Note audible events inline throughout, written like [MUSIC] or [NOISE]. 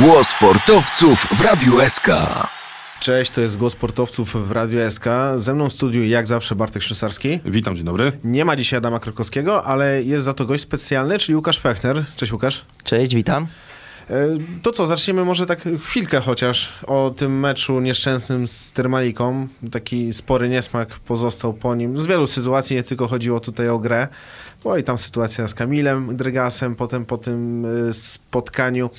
Głos sportowców w Radiu SK. Cześć, to jest Głos Sportowców w Radio SK. Ze mną w studiu jak zawsze Bartek Ślusarski. Witam, dzień dobry. Nie ma dzisiaj Adama Krokowskiego, ale jest za to gość specjalny, czyli Łukasz Fechner. Cześć Łukasz. Cześć, witam. E, To co, zaczniemy może tak chwilkę chociaż o tym meczu nieszczęsnym z Termaliką. Taki spory niesmak pozostał po nim. Z wielu sytuacji, nie tylko chodziło tutaj o grę. Była i tam sytuacja z Kamilem Drygasem, potem po tym e, spotkaniu.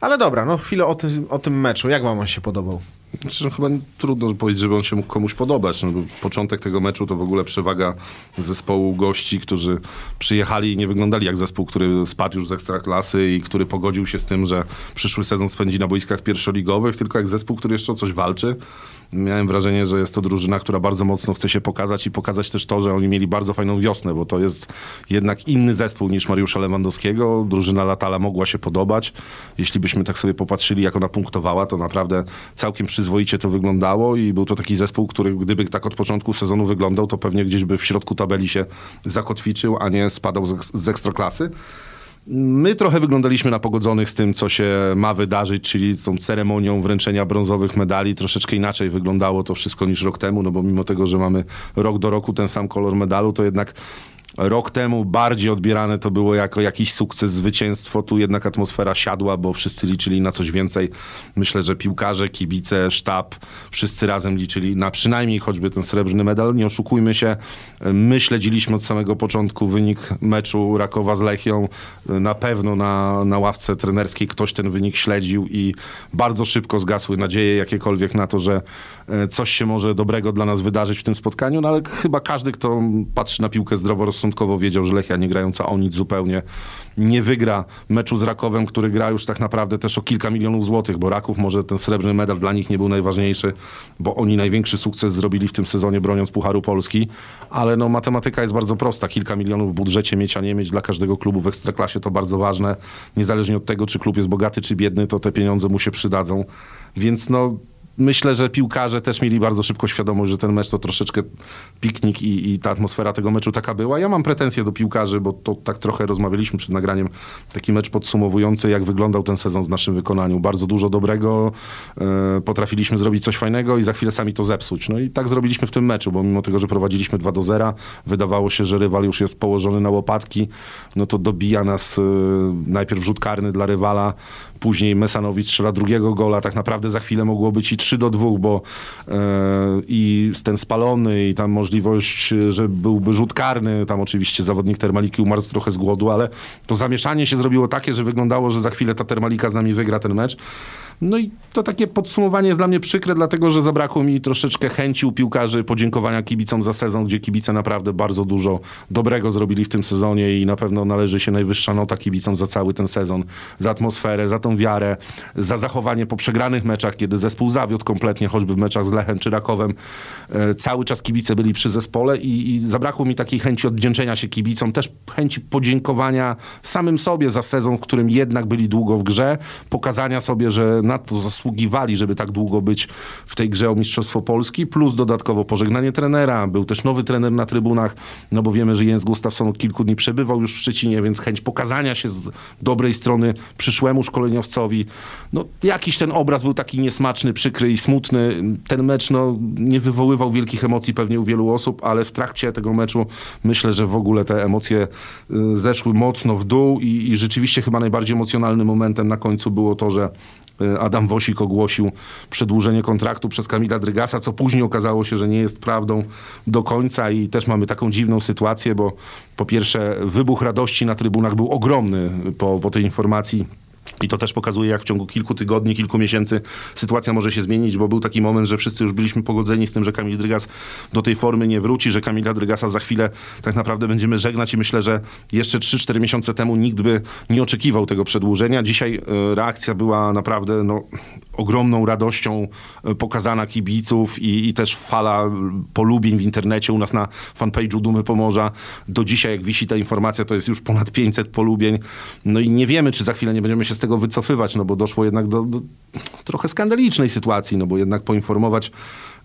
Ale dobra, no chwilę o tym, o tym meczu. Jak wam on się podobał? Znaczy, no, chyba trudno powiedzieć, żeby on się mógł komuś podobać. No, początek tego meczu to w ogóle przewaga zespołu gości, którzy przyjechali i nie wyglądali jak zespół, który spadł już z ekstraklasy i który pogodził się z tym, że przyszły sezon spędzi na boiskach pierwszoligowych, tylko jak zespół, który jeszcze o coś walczy. Miałem wrażenie, że jest to drużyna, która bardzo mocno chce się pokazać i pokazać też to, że oni mieli bardzo fajną wiosnę, bo to jest jednak inny zespół niż Mariusza Lewandowskiego. Drużyna Latala mogła się podobać. Jeśli byśmy tak sobie popatrzyli, jak ona punktowała, to naprawdę całkiem przyzwoicie to wyglądało i był to taki zespół, który gdyby tak od początku sezonu wyglądał, to pewnie gdzieś by w środku tabeli się zakotwiczył, a nie spadał z, z ekstraklasy. My trochę wyglądaliśmy na pogodzonych z tym, co się ma wydarzyć, czyli tą ceremonią wręczenia brązowych medali. Troszeczkę inaczej wyglądało to wszystko niż rok temu, no bo mimo tego, że mamy rok do roku ten sam kolor medalu, to jednak rok temu bardziej odbierane to było jako jakiś sukces, zwycięstwo. Tu jednak atmosfera siadła, bo wszyscy liczyli na coś więcej. Myślę, że piłkarze, kibice, sztab, wszyscy razem liczyli na przynajmniej choćby ten srebrny medal. Nie oszukujmy się, my śledziliśmy od samego początku wynik meczu Rakowa z Lechią. Na pewno na, na ławce trenerskiej ktoś ten wynik śledził i bardzo szybko zgasły nadzieje jakiekolwiek na to, że e, coś się może dobrego dla nas wydarzyć w tym spotkaniu, no ale chyba każdy, kto patrzy na piłkę zdroworozsądkowo wiedział, że Lechia nie grająca o nic zupełnie nie wygra meczu z Rakowem, który gra już tak naprawdę też o kilka milionów złotych, bo Raków może ten srebrny medal dla nich nie był najważniejszy, bo oni największy sukces zrobili w tym sezonie broniąc Pucharu Polski, ale no matematyka jest bardzo prosta. Kilka milionów w budżecie mieć, a nie mieć dla każdego klubu w Ekstraklasie to bardzo ważne. Niezależnie od tego, czy klub jest bogaty, czy biedny, to te pieniądze mu się przydadzą. Więc no myślę, że piłkarze też mieli bardzo szybko świadomość, że ten mecz to troszeczkę piknik i, i ta atmosfera tego meczu taka była. Ja mam pretensje do piłkarzy, bo to tak trochę rozmawialiśmy przed nagraniem. Taki mecz podsumowujący, jak wyglądał ten sezon w naszym wykonaniu. Bardzo dużo dobrego, e, potrafiliśmy zrobić coś fajnego i za chwilę sami to zepsuć. No i tak zrobiliśmy w tym meczu, bo mimo tego, że prowadziliśmy 2 do 0, wydawało się, że rywal już jest położony na łopatki, no to dobija nas e, najpierw rzut karny dla rywala, później Mesanowicz strzela drugiego gola, tak naprawdę za chwilę mogło być i 3 do 2, bo e, i ten spalony i tam możliwość, że byłby rzut karny, tam oczywiście zawodnik Termaliki umarł trochę z głodu, ale to zamieszanie się zrobiło takie, że wyglądało, że za chwilę ta Termalika z nami wygra ten mecz. No i to takie podsumowanie jest dla mnie przykre, dlatego że zabrakło mi troszeczkę chęci u piłkarzy podziękowania kibicom za sezon, gdzie kibice naprawdę bardzo dużo dobrego zrobili w tym sezonie i na pewno należy się najwyższa nota kibicom za cały ten sezon, za atmosferę, za tą wiarę, za zachowanie po przegranych meczach, kiedy zespół zawiódł kompletnie, choćby w meczach z Lechem czy Rakowem. E, Cały czas kibice byli przy zespole i, i zabrakło mi takiej chęci odwdzięczenia się kibicom, też chęci podziękowania samym sobie za sezon, w którym jednak byli długo w grze, pokazania sobie, że na to zasługiwali, żeby tak długo być w tej grze o Mistrzostwo Polski, plus dodatkowo pożegnanie trenera. Był też nowy trener na trybunach, no bo wiemy, że Jens Gustafsson od kilku dni przebywał już w Szczecinie, więc chęć pokazania się z dobrej strony przyszłemu szkoleniowcowi. No jakiś ten obraz był taki niesmaczny, przykry i smutny. Ten mecz no, nie wywoływał wielkich emocji pewnie u wielu osób, ale w trakcie tego meczu myślę, że w ogóle te emocje y, zeszły mocno w dół i, i rzeczywiście chyba najbardziej emocjonalnym momentem na końcu było to, że Adam Wosik ogłosił przedłużenie kontraktu przez Kamila Drygasa, co później okazało się, że nie jest prawdą do końca i też mamy taką dziwną sytuację, bo po pierwsze wybuch radości na trybunach był ogromny po, po tej informacji i to też pokazuje, jak w ciągu kilku tygodni, kilku miesięcy sytuacja może się zmienić, bo był taki moment, że wszyscy już byliśmy pogodzeni z tym, że Kamil Drygas do tej formy nie wróci, że Kamila Drygasa za chwilę tak naprawdę będziemy żegnać i myślę, że jeszcze 3-4 miesiące temu nikt by nie oczekiwał tego przedłużenia. Dzisiaj e, reakcja była naprawdę no, ogromną radością e, pokazana kibiców i, i też fala polubień w internecie u nas na fanpage'u Dumy Pomorza. Do dzisiaj, jak wisi ta informacja, to jest już ponad 500 polubień. No i nie wiemy, czy za chwilę nie będziemy się z tego wycofywać, no bo doszło jednak do, do trochę skandalicznej sytuacji, no bo jednak poinformować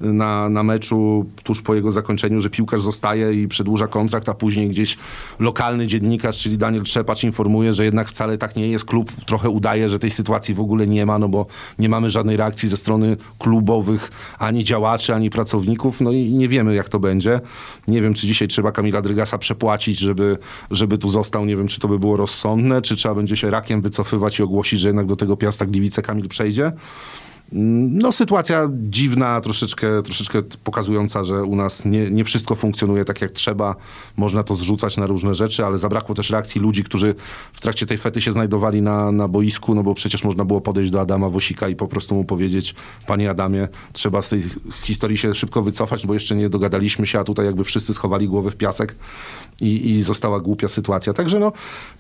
na, na meczu tuż po jego zakończeniu, że piłkarz zostaje i przedłuża kontrakt, a później gdzieś lokalny dziennikarz, czyli Daniel Trzepacz informuje, że jednak wcale tak nie jest. Klub trochę udaje, że tej sytuacji w ogóle nie ma, no bo nie mamy żadnej reakcji ze strony klubowych ani działaczy, ani pracowników, no i nie wiemy jak to będzie. Nie wiem, czy dzisiaj trzeba Kamila Drygasa przepłacić, żeby, żeby tu został. Nie wiem, czy to by było rozsądne, czy trzeba będzie się rakiem wycofywać i ogłosić, że jednak do tego Piasta Gliwice Kamil przejdzie. No, sytuacja dziwna, troszeczkę, troszeczkę pokazująca, że u nas nie, nie wszystko funkcjonuje tak jak trzeba. Można to zrzucać na różne rzeczy, ale zabrakło też reakcji ludzi, którzy w trakcie tej fety się znajdowali na, na boisku, no bo przecież można było podejść do Adama Wosika i po prostu mu powiedzieć, panie Adamie, trzeba z tej historii się szybko wycofać, bo jeszcze nie dogadaliśmy się, a tutaj jakby wszyscy schowali głowę w piasek i, i została głupia sytuacja. Także no,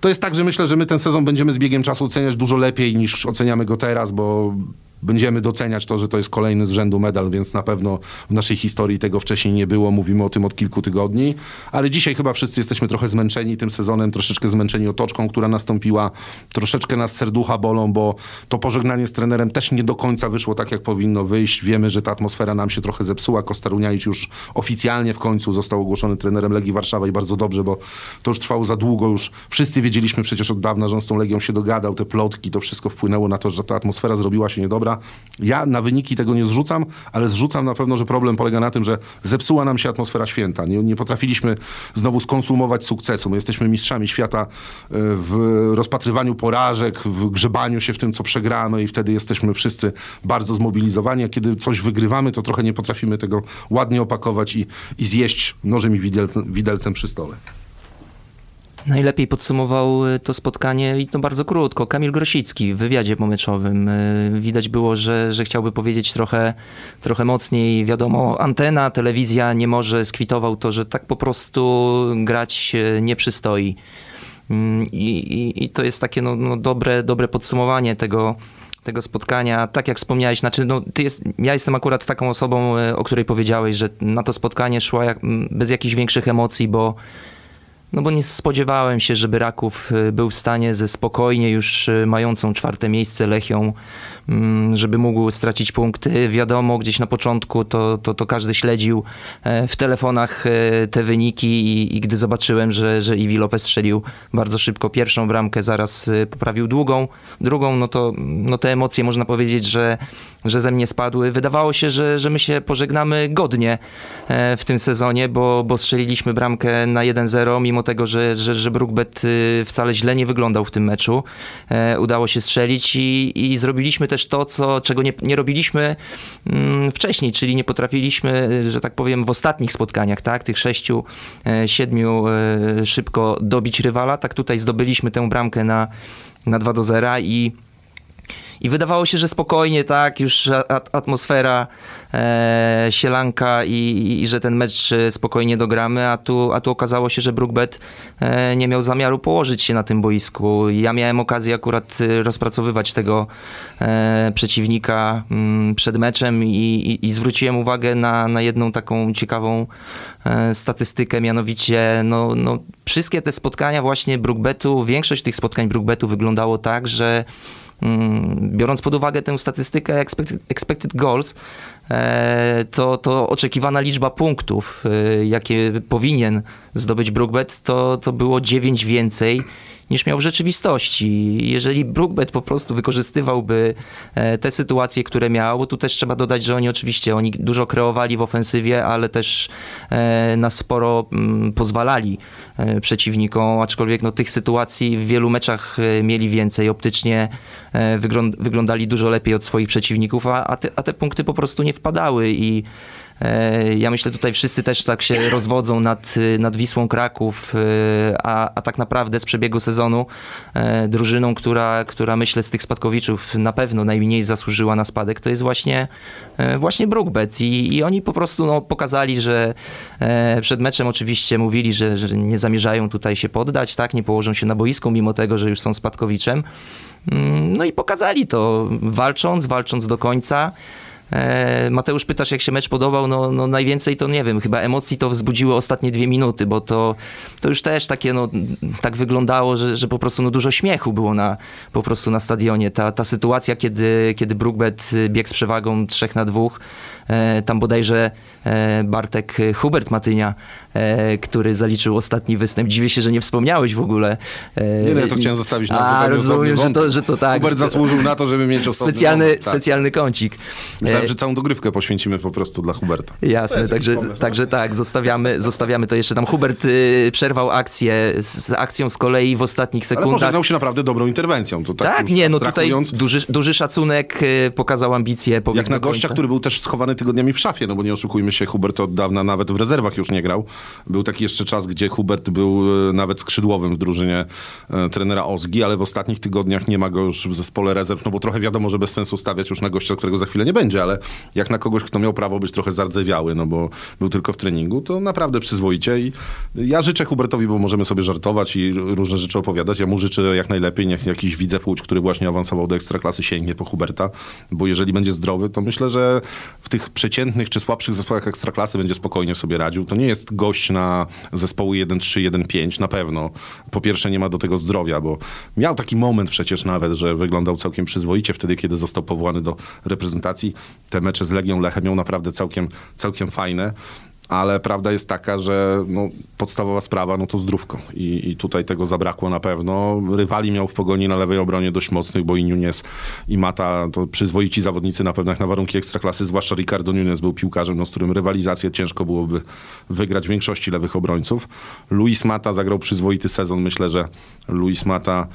to jest tak, że myślę, że my ten sezon będziemy z biegiem czasu oceniać dużo lepiej niż oceniamy go teraz, bo będziemy doceniać to, że to jest kolejny z rzędu medal, więc na pewno w naszej historii tego wcześniej nie było. Mówimy o tym od kilku tygodni, ale dzisiaj chyba wszyscy jesteśmy trochę zmęczeni tym sezonem, troszeczkę zmęczeni otoczką, która nastąpiła. Troszeczkę nas serducha bolą, bo to pożegnanie z trenerem też nie do końca wyszło tak, jak powinno wyjść. Wiemy, że ta atmosfera nam się trochę zepsuła. Kostaruniajcz już oficjalnie w końcu został ogłoszony trenerem Legii Warszawa i bardzo dobrze, bo to już trwało za długo. Już wszyscy wiedzieliśmy przecież od dawna, że on z tą Legią się dogadał. Te plotki, to wszystko wpłynęło na to, że ta atmosfera zrobiła się niedobra. Ja na wyniki tego nie zrzucam, ale zrzucam na pewno, że problem polega na tym, że zepsuła nam się atmosfera święta. Nie, nie potrafiliśmy znowu skonsumować sukcesu. My jesteśmy mistrzami świata e, w rozpatrywaniu porażek, w grzebaniu się w tym, co przegrano i wtedy jesteśmy wszyscy bardzo zmobilizowani, a kiedy coś wygrywamy, to trochę nie potrafimy tego ładnie opakować i, i zjeść nożem i widelcem przy stole. Najlepiej podsumował y, to spotkanie i to bardzo krótko. Kamil Grosicki w wywiadzie pomyczowym. Y, widać było, że, że chciałby powiedzieć trochę, trochę mocniej. Wiadomo, antena, telewizja nie może, skwitował to, że tak po prostu grać y, nie przystoi. Mm, I, i, i to jest takie no, no dobre, dobre podsumowanie tego, tego spotkania. Tak jak wspomniałeś, znaczy no, ty jest, ja jestem akurat taką osobą, o której powiedziałeś, że na to spotkanie szła jak, bez jakichś większych emocji, bo no bo nie spodziewałem się, żeby Raków y, był w stanie ze spokojnie już y, mającą czwarte miejsce Lechią żeby mógł stracić punkty. Wiadomo, gdzieś na początku to, to, to każdy śledził e, w telefonach e, te wyniki i, i gdy zobaczyłem, że, że Iwi Lopez strzelił bardzo szybko pierwszą bramkę, zaraz e, poprawił długą, drugą, no to no te emocje można powiedzieć, że, że ze mnie spadły. Wydawało się, że, że my się pożegnamy godnie w tym sezonie, bo, bo strzeliliśmy bramkę na 1-0, mimo tego, że, że, że Brookbet wcale źle nie wyglądał w tym meczu. Udało się strzelić i, i zrobiliśmy też to, co, czego nie, nie robiliśmy mm, wcześniej, czyli nie potrafiliśmy, że tak powiem, w ostatnich spotkaniach, tak, tych sześciu, e, siedmiu e, szybko dobić rywala. Tak tutaj zdobyliśmy tę bramkę na, na 2 do 0 i i wydawało się, że spokojnie, tak, już atmosfera e, sielanka i, i, że ten mecz e, spokojnie dogramy, a tu, a tu okazało się, że Brookbet e, nie miał zamiaru położyć się na tym boisku. Ja miałem okazję akurat e, rozpracowywać tego e, przeciwnika m, mm, przed meczem i, i, i, zwróciłem uwagę na, na jedną taką ciekawą e, statystykę, mianowicie no, no, wszystkie te spotkania właśnie Brookbetu, większość tych spotkań Brookbetu wyglądało tak, że biorąc pod uwagę tę statystykę expected, expected goals, e, to, to oczekiwana liczba punktów, e, jakie powinien zdobyć Brookbet, to, to było 9 więcej niż miał w rzeczywistości. Jeżeli Brookbet po prostu wykorzystywałby e, te sytuacje, które miał, tu też trzeba dodać, że oni oczywiście oni dużo kreowali w ofensywie, ale też e, na sporo mm, pozwalali e, przeciwnikom, aczkolwiek no, tych sytuacji w wielu meczach mieli więcej. Optycznie wyglądali dużo lepiej od swoich przeciwników, a, te, a te punkty po prostu nie wpadały i ja myślę, tutaj wszyscy też tak się rozwodzą nad, nad Wisłą Kraków, e, a, a tak naprawdę z przebiegu sezonu e, drużyną, która, która myślę z tych spadkowiczów na pewno najmniej zasłużyła na spadek, to jest właśnie, właśnie Brookbet. I, I oni po prostu no, pokazali, że przed meczem oczywiście mówili, że, że nie zamierzają tutaj się poddać, tak, nie położą się na boisku, mimo tego, że już są spadkowiczem. Mm, no i pokazali to, walcząc, walcząc do końca. E, Mateusz, pytasz, jak się mecz podobał? No, no najwięcej to nie wiem, chyba emocji to wzbudziły ostatnie dwie minuty, bo to, to już też takie, no, tak wyglądało, że, że po prostu no, dużo śmiechu było na, po prostu na stadionie. Ta, ta sytuacja, kiedy, kiedy Brookbet biegł z przewagą 3 na 2, e, tam bodajże e, Bartek Hubert Matynia, e, który zaliczył ostatni występ. Dziwię się, że nie wspomniałeś w ogóle. E, Nie, no, ja to chciałem zostawić na A, rozumiem, że to, że to tak. Hubert zasłużył na to, żeby mieć osobny Specjalny, wątek, tak. specjalny kącik. Myślałem, E, że całą dogrywkę poświęcimy po prostu dla Huberta. Jasne, także, pomysł, także tak, zostawiamy, zostawiamy to jeszcze tam. Hubert y, przerwał akcję z, akcją z kolei w ostatnich Ale sekundach. pożegnał się naprawdę dobrą interwencją. To tak, tak, nie, no tutaj duży, duży szacunek y, pokazał ambicje. pobiegł Jak na gościa, który był też schowany tygodniami w szafie, no bo nie oszukujmy się, Hubert od dawna nawet w rezerwach już nie grał. Był taki jeszcze czas, gdzie Hubert był e, nawet skrzydłowym w drużynie e, trenera Ozgi, ale w ostatnich tygodniach nie ma go już w zespole rezerw, no bo trochę wiadomo, że bez sensu stawiać już na gościa, którego za chwilę nie będzie, ale jak na kogoś, kto miał prawo być trochę zardzewiały, no bo był tylko w treningu, to naprawdę przyzwoicie i ja życzę Hubertowi, bo możemy sobie żartować i różne rzeczy opowiadać. Ja mu życzę jak najlepiej, niech jakiś widzew Łódź, który właśnie awansował do Ekstraklasy sięgnie po Huberta, bo jeżeli będzie zdrowy, to myślę, że w tych przeciętnych czy słabszych zespołach Ekstraklasy będzie spokojnie sobie radził. To nie jest gość na zespoły 1-3, 1-5 na pewno. Po pierwsze nie ma do tego zdrowia, bo miał taki moment przecież nawet, że wyglądał całkiem przyzwoicie wtedy, kiedy został powołany do reprezentacji. Te mecze z Legią Lechem miał naprawdę całkiem, całkiem fajne. Ale prawda jest taka, że no, podstawowa sprawa no to zdrówko I, i tutaj tego zabrakło na pewno. Rywali miał w pogoni na lewej obronie dość mocnych, bo i Nunes i Mata to przyzwoici zawodnicy na pewno na warunki ekstraklasy, zwłaszcza Ricardo Nunes był piłkarzem, no, z którym rywalizację ciężko byłoby wygrać większości lewych obrońców. Luis Mata zagrał przyzwoity sezon. Myślę, że Luis Mata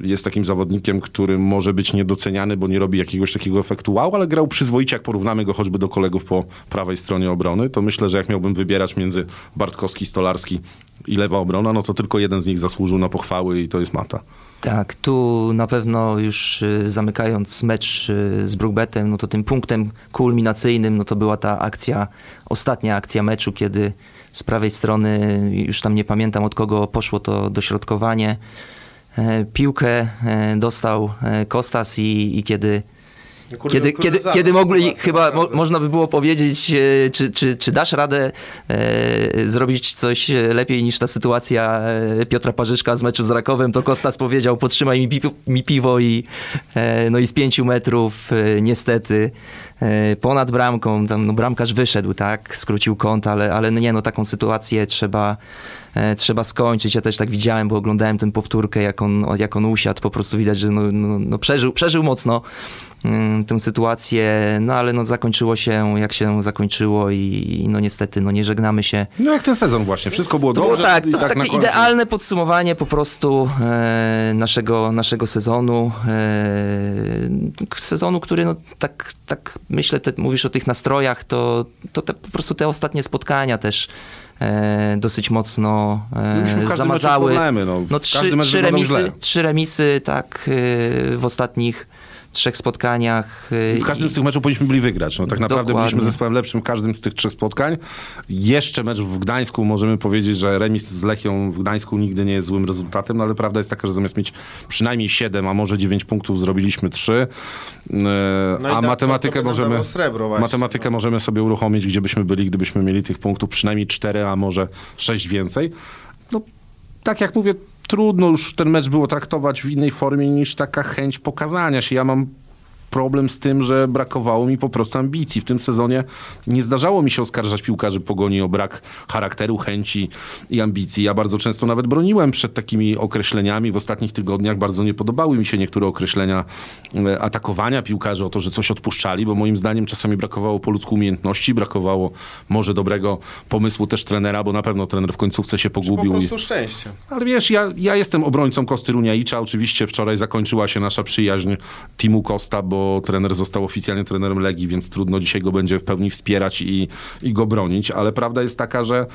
jest takim zawodnikiem, który może być niedoceniany, bo nie robi jakiegoś takiego efektu wow, ale grał przyzwoicie, jak porównamy go choćby do kolegów po prawej stronie obrony, to myślę, że jak miałbym wybierać między Bartkowski, Stolarski i lewa obrona, no to tylko jeden z nich zasłużył na pochwały i to jest Mata. Tak, tu na pewno już y, zamykając mecz y, z Brookbetem, no to tym punktem kulminacyjnym, no to była ta akcja, ostatnia akcja meczu, kiedy z prawej strony, już tam nie pamiętam od kogo poszło to dośrodkowanie, e, piłkę e, dostał e, Kostas i, i kiedy Kurde, kiedy, kurde, kiedy, kiedy mogli, chyba mo, można by było powiedzieć, e, czy, czy, czy dasz radę e, zrobić coś lepiej niż ta sytuacja e, Piotra Parzyszka z meczu z Rakowem, to Kostas powiedział, podtrzymaj mi, pi, mi piwo i, e, no i z pięciu metrów e, niestety e, ponad bramką, tam no, bramkarz wyszedł, tak, skrócił kąt, ale, ale no nie, no taką sytuację trzeba, e, trzeba skończyć. Ja też tak widziałem, bo oglądałem tę powtórkę, jak on, jak on usiadł, po prostu widać, że no, no, no przeżył, przeżył mocno mm, tę sytuację, no ale no zakończyło się jak się zakończyło i, i no niestety no nie żegnamy się. No jak ten sezon właśnie, wszystko było To dobrze. było tak, to tak takie idealne podsumowanie po prostu e, naszego, naszego sezonu. E, sezonu, który no tak, tak myślę, te, mówisz o tych nastrojach, to, to te, po prostu te ostatnie spotkania też e, dosyć mocno e, każdym zamazały. problemy, no. No, trzy, trzy, remisy, trzy remisy tak e, w ostatnich trzech spotkaniach. e, W każdym z tych meczów powinniśmy byli wygrać. No, tak naprawdę Dokładnie. byliśmy zespołem lepszym w każdym z tych trzech spotkań. Jeszcze mecz w Gdańsku, możemy powiedzieć, że remis z Lechią w Gdańsku nigdy nie jest złym rezultatem, no, ale prawda jest taka, że zamiast mieć przynajmniej 7, a może 9 punktów, zrobiliśmy 3. No i a tak, matematykę możemy, srebro właśnie. matematykę możemy sobie uruchomić, gdzie byśmy byli, gdybyśmy mieli tych punktów przynajmniej 4, a może 6 więcej. No, tak jak mówię, trudno już ten mecz było traktować w innej formie niż taka chęć pokazania się. Ja mam problem z tym, że brakowało mi po prostu ambicji. W tym sezonie nie zdarzało mi się oskarżać piłkarzy Pogoni o brak charakteru, chęci i ambicji. Ja bardzo często nawet broniłem przed takimi określeniami. W ostatnich tygodniach bardzo nie podobały mi się niektóre określenia e, atakowania piłkarzy o to, że coś odpuszczali, bo moim zdaniem czasami brakowało po ludzku umiejętności, brakowało może dobrego pomysłu też trenera, bo na pewno trener w końcówce się Po pogubił. i- prostu szczęście. ale wiesz, ja, ja jestem obrońcą Kosty Runiaicza. Oczywiście wczoraj zakończyła się nasza przyjaźń Timu Costa, bo trener został oficjalnie trenerem Legii, więc trudno dzisiaj go będzie w pełni wspierać i, i go bronić. Ale prawda jest taka, że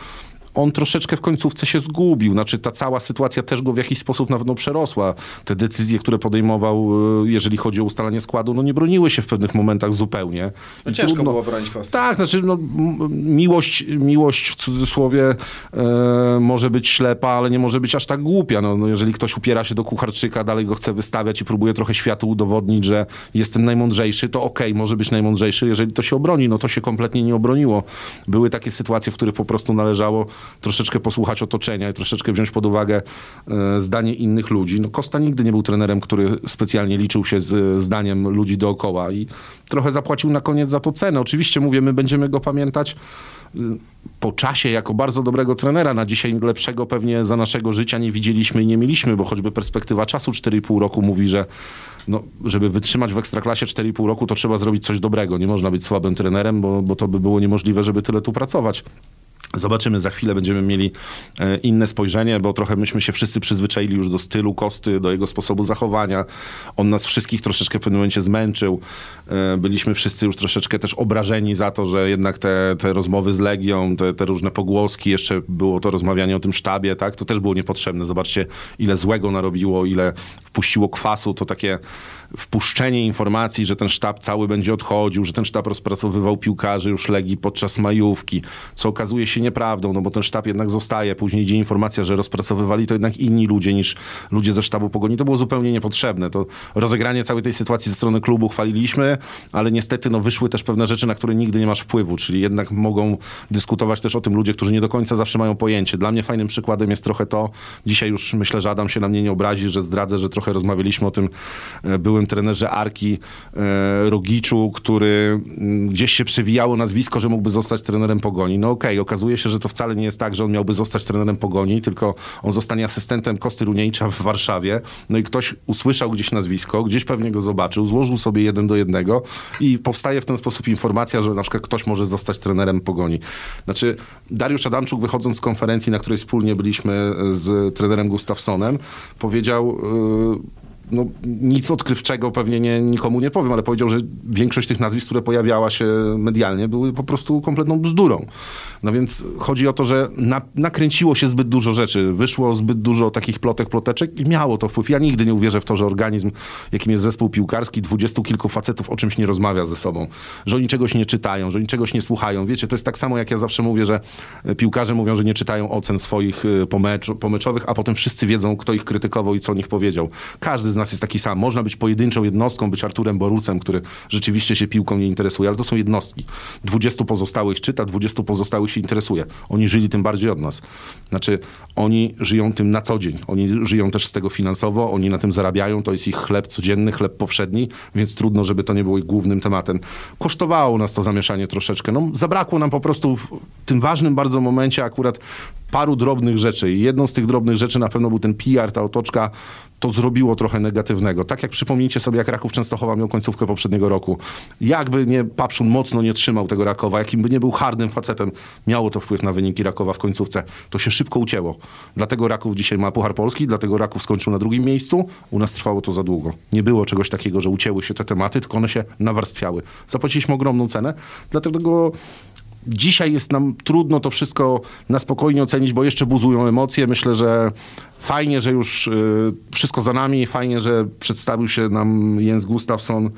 on troszeczkę w końcówce się zgubił. Znaczy ta cała sytuacja też go w jakiś sposób na pewno przerosła. Te decyzje, które podejmował, e, jeżeli chodzi o ustalanie składu, no nie broniły się w pewnych momentach zupełnie. No I ciężko było bronić Kostę. Tak, znaczy no, miłość, miłość w cudzysłowie e, może być ślepa, ale nie może być aż tak głupia. No, no, jeżeli ktoś upiera się do kucharczyka, dalej go chce wystawiać i próbuje trochę światu udowodnić, że jestem najmądrzejszy, to okej, może być najmądrzejszy. Jeżeli to się obroni, no to się kompletnie nie obroniło. Były takie sytuacje, w których po prostu należało troszeczkę posłuchać otoczenia i troszeczkę wziąć pod uwagę e, zdanie innych ludzi. No, Kosta nigdy nie był trenerem, który specjalnie liczył się z zdaniem ludzi dookoła i trochę zapłacił na koniec za to cenę. Oczywiście mówię, my będziemy go pamiętać y, po czasie jako bardzo dobrego trenera. Na dzisiaj lepszego pewnie za naszego życia nie widzieliśmy i nie mieliśmy, bo choćby perspektywa czasu 4,5 roku mówi, że no, żeby wytrzymać w Ekstraklasie 4,5 roku, to trzeba zrobić coś dobrego. Nie można być słabym trenerem, bo, bo to by było niemożliwe, żeby tyle tu pracować. Zobaczymy, za chwilę będziemy mieli e, inne spojrzenie, bo trochę myśmy się wszyscy przyzwyczaili już do stylu Kosty, do jego sposobu zachowania. On nas wszystkich troszeczkę w pewnym momencie zmęczył. E, Byliśmy wszyscy już troszeczkę też obrażeni za to, że jednak te, te rozmowy z Legią, te, te różne pogłoski, jeszcze było to rozmawianie o tym sztabie, tak? To też było niepotrzebne. Zobaczcie, ile złego narobiło, ile wpuściło kwasu, to takie wpuszczenie informacji, że ten sztab cały będzie odchodził, że ten sztab rozpracowywał piłkarzy już Legii podczas majówki, co okazuje się nieprawdą, no bo ten sztab jednak zostaje. Później idzie informacja, że rozpracowywali to jednak inni ludzie niż ludzie ze sztabu Pogoni. To było zupełnie niepotrzebne. To rozegranie całej tej sytuacji ze strony klubu chwaliliśmy, ale niestety no, wyszły też pewne rzeczy, na które nigdy nie masz wpływu, czyli jednak mogą dyskutować też o tym ludzie, którzy nie do końca zawsze mają pojęcie. Dla mnie fajnym przykładem jest trochę to, dzisiaj już myślę, że Adam się na mnie nie obrazi, że zdradzę, że trochę rozmawialiśmy o tym e, byłym trenerze Arki e, Rogiczu, który mm, gdzieś się przewijało nazwisko, że mógłby zostać trenerem Pogoni. No okej, okazuje się, że to wcale nie jest tak, że on miałby zostać trenerem Pogoni, tylko on zostanie asystentem Kosty Runiejcza w Warszawie. No i ktoś usłyszał gdzieś nazwisko, gdzieś pewnie go zobaczył, złożył sobie jeden do jednego i powstaje w ten sposób informacja, że na przykład ktoś może zostać trenerem Pogoni. Znaczy Dariusz Adamczuk wychodząc z konferencji, na której wspólnie byliśmy z trenerem Gustafsonem, powiedział... Yy, no, nic odkrywczego pewnie nie, nikomu nie powiem, ale powiedział, że większość tych nazwisk, które pojawiała się medialnie, były po prostu kompletną bzdurą. No więc chodzi o to, że na, nakręciło się zbyt dużo rzeczy, wyszło zbyt dużo takich plotek, ploteczek i miało to wpływ. Ja nigdy nie uwierzę w to, że organizm, jakim jest zespół piłkarski, dwudziestu kilku facetów o czymś nie rozmawia ze sobą, że oni czegoś nie czytają, że oni czegoś nie słuchają. Wiecie, to jest tak samo, jak ja zawsze mówię, że e, piłkarze mówią, że nie czytają ocen swoich e, pomecz, pomeczowych, a potem wszyscy wiedzą, kto ich krytykował i co o nich powiedział. Każdy z nas jest taki sam. Można być pojedynczą jednostką, być Arturem Borucem, który rzeczywiście się piłką nie interesuje, ale to są jednostki. 20 pozostałych czyta, 20 pozostałych się interesuje. Oni żyli tym bardziej od nas. Znaczy, oni żyją tym na co dzień. Oni żyją też z tego finansowo, oni na tym zarabiają, to jest ich chleb codzienny, chleb powszedni, więc trudno, żeby to nie było ich głównym tematem. Kosztowało nas to zamieszanie troszeczkę. No, zabrakło nam po prostu w tym ważnym bardzo momencie akurat paru drobnych rzeczy. I jedną z tych drobnych rzeczy na pewno był ten PR, ta otoczka, to zrobiło trochę negatywnego. Tak jak przypomnijcie sobie, jak Raków Częstochowa miał końcówkę poprzedniego roku. Jakby nie Papszun mocno nie trzymał tego Rakowa, jakim by nie był hardym facetem, miało to wpływ na wyniki Rakowa w końcówce. To się szybko ucięło. Dlatego Raków dzisiaj ma Puchar Polski, dlatego Raków skończył na drugim miejscu. U nas trwało to za długo. Nie było czegoś takiego, że ucięły się te tematy, tylko one się nawarstwiały. Zapłaciliśmy ogromną cenę, dlatego Dzisiaj jest nam trudno to wszystko na spokojnie ocenić, bo jeszcze buzują emocje. Myślę, że fajnie, że już y, wszystko za nami. Fajnie, że przedstawił się nam Jens Gustafsson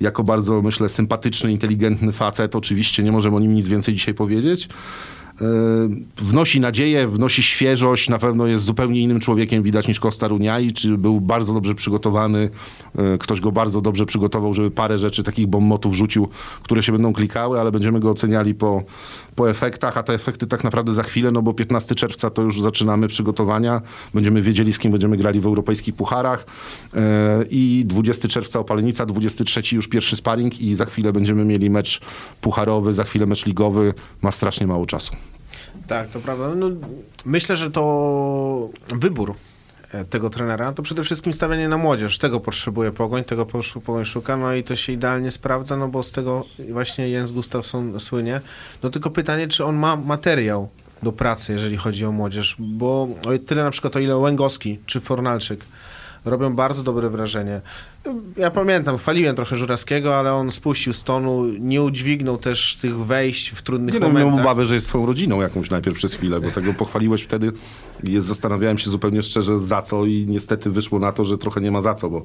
jako bardzo, myślę, sympatyczny, inteligentny facet. Oczywiście nie możemy o nim nic więcej dzisiaj powiedzieć. Y, Wnosi nadzieję, wnosi świeżość, na pewno jest zupełnie innym człowiekiem widać niż Costa Runiai, czy był bardzo dobrze przygotowany, y, ktoś go bardzo dobrze przygotował, żeby parę rzeczy, takich bombotów rzucił, które się będą klikały, ale będziemy go oceniali po, po efektach, a te efekty tak naprawdę za chwilę, no bo 15 czerwca to już zaczynamy przygotowania, będziemy wiedzieli z kim będziemy grali w europejskich pucharach y, i 20 czerwca Opalenica, 23 już pierwszy sparring i za chwilę będziemy mieli mecz pucharowy, za chwilę mecz ligowy, ma strasznie mało czasu. Tak, to prawda. No, myślę, że to wybór e, tego trenera to przede wszystkim stawianie na młodzież. Tego potrzebuje Pogoń, tego Pogoń szuka, no i to się idealnie sprawdza, no bo z tego właśnie Jens Gustafsson słynie. No tylko pytanie, czy on ma materiał do pracy, jeżeli chodzi o młodzież, bo o tyle na przykład o ile Łęgowski czy Fornalczyk robią bardzo dobre wrażenie. Ja pamiętam, chwaliłem trochę Żurawskiego, ale on spuścił z tonu, nie udźwignął też tych wejść w trudnych Nie no, miałem momentach. obawę, że jest twoją rodziną jakąś najpierw przez chwilę, bo tego pochwaliłeś wtedy i zastanawiałem się zupełnie szczerze za co i niestety wyszło na to, że trochę nie ma za co, bo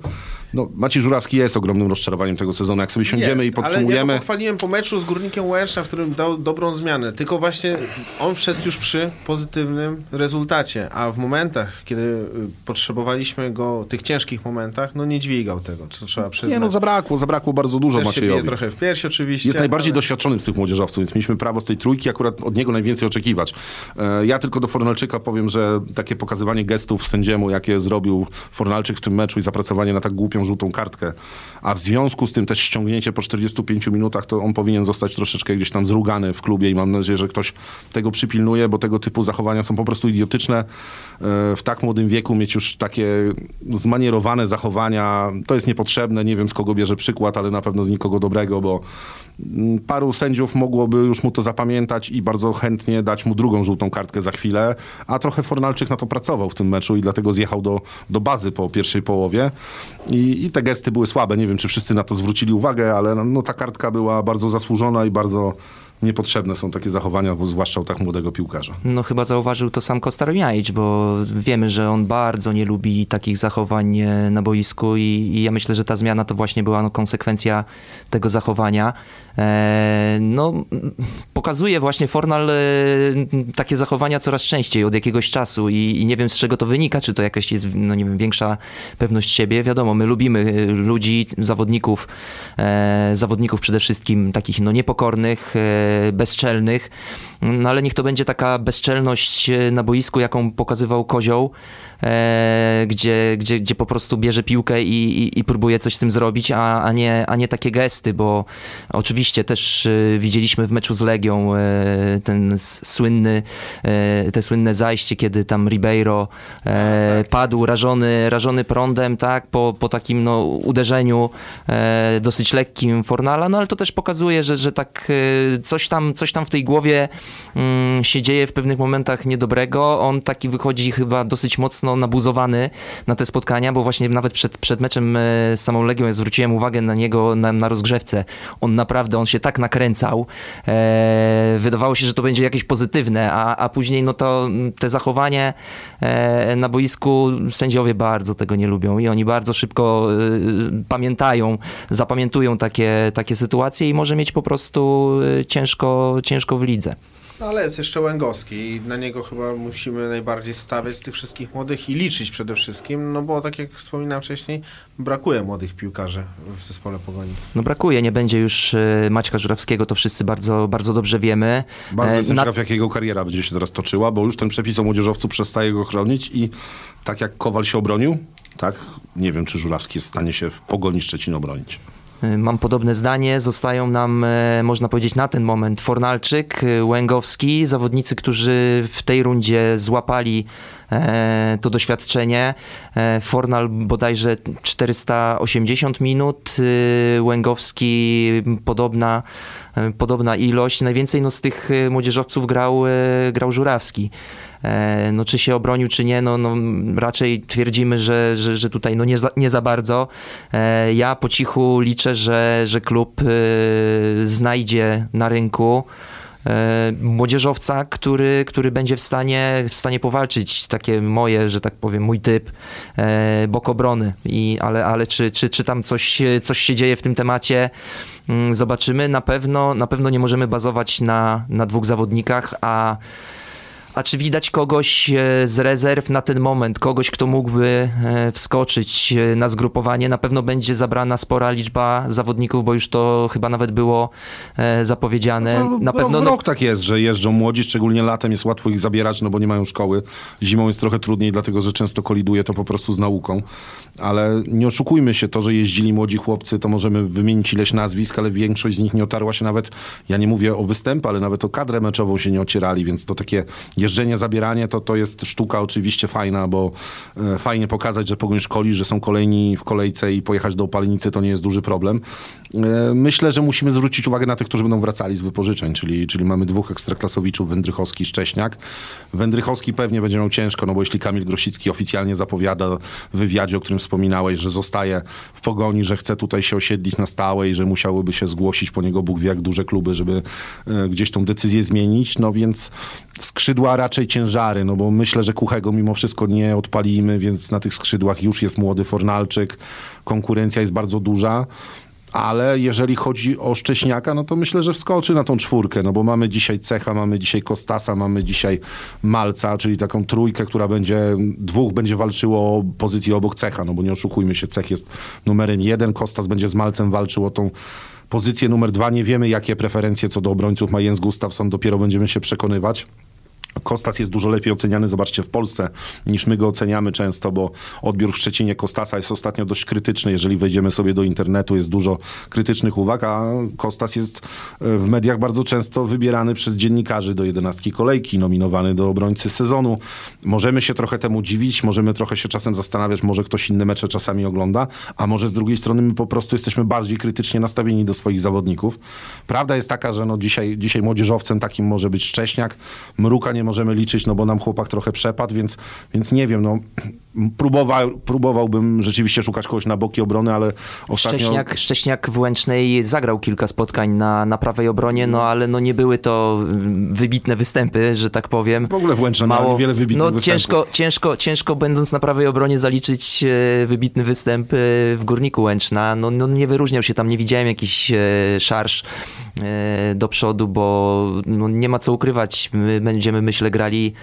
no, Maciej Żurawski jest ogromnym rozczarowaniem tego sezonu. Jak sobie siądziemy Jest, i podsumujemy... Ale ja pochwaliłem po meczu z Górnikiem Łęczna, w którym dał dobrą zmianę. Tylko właśnie on wszedł już przy pozytywnym rezultacie, a w momentach, kiedy y, potrzebowaliśmy go, tych ciężkich momentach, no nie dźwigał tego, co trzeba przyznać. Nie no, zabrakło, zabrakło bardzo dużo Też się Maciejowi. trochę w piersi oczywiście. Jest najbardziej ale... doświadczonym z tych młodzieżowców, więc mieliśmy prawo z tej trójki akurat od niego najwięcej oczekiwać. E, Ja tylko do Fornalczyka powiem, że takie pokazywanie gestów sędziemu, jakie zrobił Fornalczyk w tym meczu i zapracowanie na tak głupią żółtą kartkę, a w związku z tym też ściągnięcie po 45 minutach, to on powinien zostać troszeczkę gdzieś tam zrugany w klubie i mam nadzieję, że ktoś tego przypilnuje, bo tego typu zachowania są po prostu idiotyczne. E, W tak młodym wieku mieć już takie zmanierowane zachowania, to jest niepotrzebne. Nie wiem z kogo bierze przykład, ale na pewno z nikogo dobrego, bo mm, paru sędziów mogłoby już mu to zapamiętać i bardzo chętnie dać mu drugą żółtą kartkę za chwilę, a trochę Fornalczyk na to pracował w tym meczu i dlatego zjechał do, do bazy po pierwszej połowie I, i te gesty były słabe. Nie wiem, czy wszyscy na to zwrócili uwagę, ale no, no, ta kartka była bardzo zasłużona i bardzo niepotrzebne są takie zachowania, zwłaszcza u tak młodego piłkarza. No chyba zauważył to sam Kostarjanic, bo wiemy, że on bardzo nie lubi takich zachowań e, na boisku i, i ja myślę, że ta zmiana to właśnie była no, konsekwencja tego zachowania. E, no, pokazuje właśnie Fornal e, takie zachowania coraz częściej od jakiegoś czasu i, i nie wiem z czego to wynika, czy to jakaś jest, no nie wiem, większa pewność siebie. Wiadomo, my lubimy e, ludzi, zawodników, zawodników przede wszystkim takich no niepokornych, bezczelnych, no ale niech to będzie taka bezczelność na boisku, jaką pokazywał Kozioł, e, gdzie, gdzie, gdzie po prostu bierze piłkę i, i, i próbuje coś z tym zrobić, a, a, nie, a nie takie gesty, bo oczywiście też e, widzieliśmy w meczu z Legią e, ten słynny, e, te słynne zajście, kiedy tam Ribeiro e, padł rażony, rażony prądem, tak, po, po takim no, uderzeniu dosyć lekkim Fornala, no ale to też pokazuje, że, że tak coś tam, coś tam w tej głowie mm, się dzieje w pewnych momentach niedobrego. On taki wychodzi chyba dosyć mocno nabuzowany na te spotkania, bo właśnie nawet przed, przed meczem e, z samą Legią ja zwróciłem uwagę na niego na, na rozgrzewce. On naprawdę, on się tak nakręcał. E, wydawało się, że to będzie jakieś pozytywne, a, a później no to te zachowanie e, na boisku sędziowie bardzo tego nie lubią i oni bardzo szybko e, pamiętają, zapamiętują takie, takie sytuacje i może mieć po prostu e, ciężko, ciężko w lidze. No ale jest jeszcze Łęgowski i na niego chyba musimy najbardziej stawiać z tych wszystkich młodych i liczyć przede wszystkim, no bo tak jak wspominałem wcześniej, brakuje młodych piłkarzy w zespole Pogoni. No brakuje, nie będzie już e, Maćka Żurawskiego, to wszyscy bardzo, bardzo dobrze wiemy. Bardzo E, jestem na- ciekaw, jak jego kariera będzie się teraz toczyła, bo już ten przepis o młodzieżowcu przestaje go chronić i tak jak Kowal się obronił, tak, nie wiem, czy Żurawski jest w stanie się w Pogoni Szczecin obronić. E, Mam podobne zdanie. Zostają nam, e, można powiedzieć, na ten moment Fornalczyk, e, Łęgowski, zawodnicy, którzy w tej rundzie złapali to doświadczenie. E, Fornal bodajże 480 minut, e, Łęgowski podobna, e, podobna ilość. Najwięcej no, z tych e, młodzieżowców grał, e, grał Żurawski. E, No, czy się obronił, czy nie, no, no raczej twierdzimy, że, że, że tutaj no nie, za, nie za bardzo. E, Ja po cichu liczę, że, że klub e, znajdzie na rynku e, młodzieżowca, który, który będzie w stanie, w stanie powalczyć, takie moje, że tak powiem, mój typ, e, bok obrony. I, ale ale czy, czy, czy tam coś, coś się dzieje w tym temacie, mm, zobaczymy. Na pewno, na pewno nie możemy bazować na, na dwóch zawodnikach, a a czy widać kogoś e, z rezerw na ten moment, kogoś, kto mógłby e, wskoczyć e, na zgrupowanie? Na pewno będzie zabrana spora liczba zawodników, bo już to chyba nawet było zapowiedziane. No, Na rok pewno no, rok tak jest, że jeżdżą młodzi, szczególnie latem jest łatwo ich zabierać, no bo nie mają szkoły. Zimą jest trochę trudniej, dlatego że często koliduje to po prostu z nauką. Ale nie oszukujmy się, to, że jeździli młodzi chłopcy, to możemy wymienić ileś nazwisk, ale większość z nich nie otarła się nawet, ja nie mówię o występy, ale nawet o kadrę meczową się nie ocierali, więc to takie jeżdżenie, zabieranie to, to jest sztuka oczywiście fajna, bo e, fajnie pokazać, że Pogoń szkoli, że są kolejni w kolejce i pojechać do Opalenicy to nie jest duży problem. E, myślę, że musimy zwrócić uwagę na tych, którzy będą wracali z wypożyczeń, czyli, czyli mamy dwóch ekstraklasowiczów, Wędrychowski i Szcześniak. Wędrychowski pewnie będzie miał ciężko, no bo jeśli Kamil Grosicki oficjalnie zapowiada w wywiadzie, o którym wspominałeś, że zostaje w Pogoni, że chce tutaj się osiedlić na stałe i że musiałyby się zgłosić po niego Bóg wie jak duże kluby, żeby e, gdzieś tą decyzję zmienić, no więc skrzydła raczej ciężary, no bo myślę, że Kuchego mimo wszystko nie odpalimy, więc na tych skrzydłach już jest młody Fornalczyk, konkurencja jest bardzo duża ale jeżeli chodzi o Szcześniaka, no to myślę, że wskoczy na tą czwórkę, no bo mamy dzisiaj Cecha, mamy dzisiaj Kostasa, mamy dzisiaj Malca, czyli taką trójkę, która będzie, dwóch będzie walczyło o pozycję obok Cecha, no bo nie oszukujmy się, Cech jest numerem jeden, Kostas będzie z Malcem walczył o tą pozycję numer dwa. Nie wiemy, jakie preferencje co do obrońców ma Jens Gustafsson, dopiero będziemy się przekonywać. Kostas jest dużo lepiej oceniany, zobaczcie, w Polsce niż my go oceniamy często, bo odbiór w Szczecinie Kostasa jest ostatnio dość krytyczny. Jeżeli wejdziemy sobie do internetu, jest dużo krytycznych uwag, a Kostas jest e, w mediach bardzo często wybierany przez dziennikarzy do jedenastki kolejki, nominowany do obrońcy sezonu. Możemy się trochę temu dziwić, możemy trochę się czasem zastanawiać, może ktoś inne mecze czasami ogląda, a może z drugiej strony my po prostu jesteśmy bardziej krytycznie nastawieni do swoich zawodników. Prawda jest taka, że no dzisiaj, dzisiaj młodzieżowcem takim może być Szcześniak, Mruka nie możemy liczyć, no bo nam chłopak trochę przepadł, więc, więc nie wiem, no próbował, próbowałbym rzeczywiście szukać kogoś na boki obrony, ale ostatnio... Szcześniak, Szcześniak w Łęcznej zagrał kilka spotkań na, na prawej obronie, no ale no nie były to wybitne występy, że tak powiem. W ogóle w Łęcznej Mało, wiele wybitnych no, występów. Ciężko, ciężko, ciężko będąc na prawej obronie zaliczyć e, wybitny występ e, w Górniku Łęczna. No, no nie wyróżniał się tam, nie widziałem jakiś e, szarż do przodu, bo no, nie ma co ukrywać. My będziemy, myślę, grali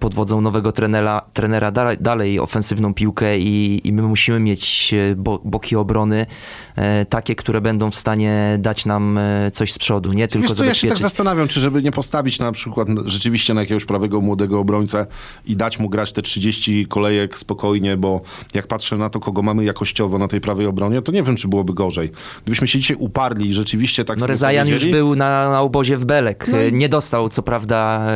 pod wodzą nowego trenera, trenera dalej, dalej ofensywną piłkę i, i my musimy mieć e, bo, boki obrony e, takie, które będą w stanie dać nam e, coś z przodu, nie tylko Wiesz co, ja się tak zastanawiam, czy żeby nie postawić na przykład rzeczywiście na jakiegoś prawego młodego obrońcę i dać mu grać te 30 kolejek spokojnie, bo jak patrzę na to, kogo mamy jakościowo na tej prawej obronie, to nie wiem, czy byłoby gorzej. Gdybyśmy się dzisiaj uparli i rzeczywiście tak No Rezajan już był na, na obozie w Belek. No i... Nie dostał, co prawda,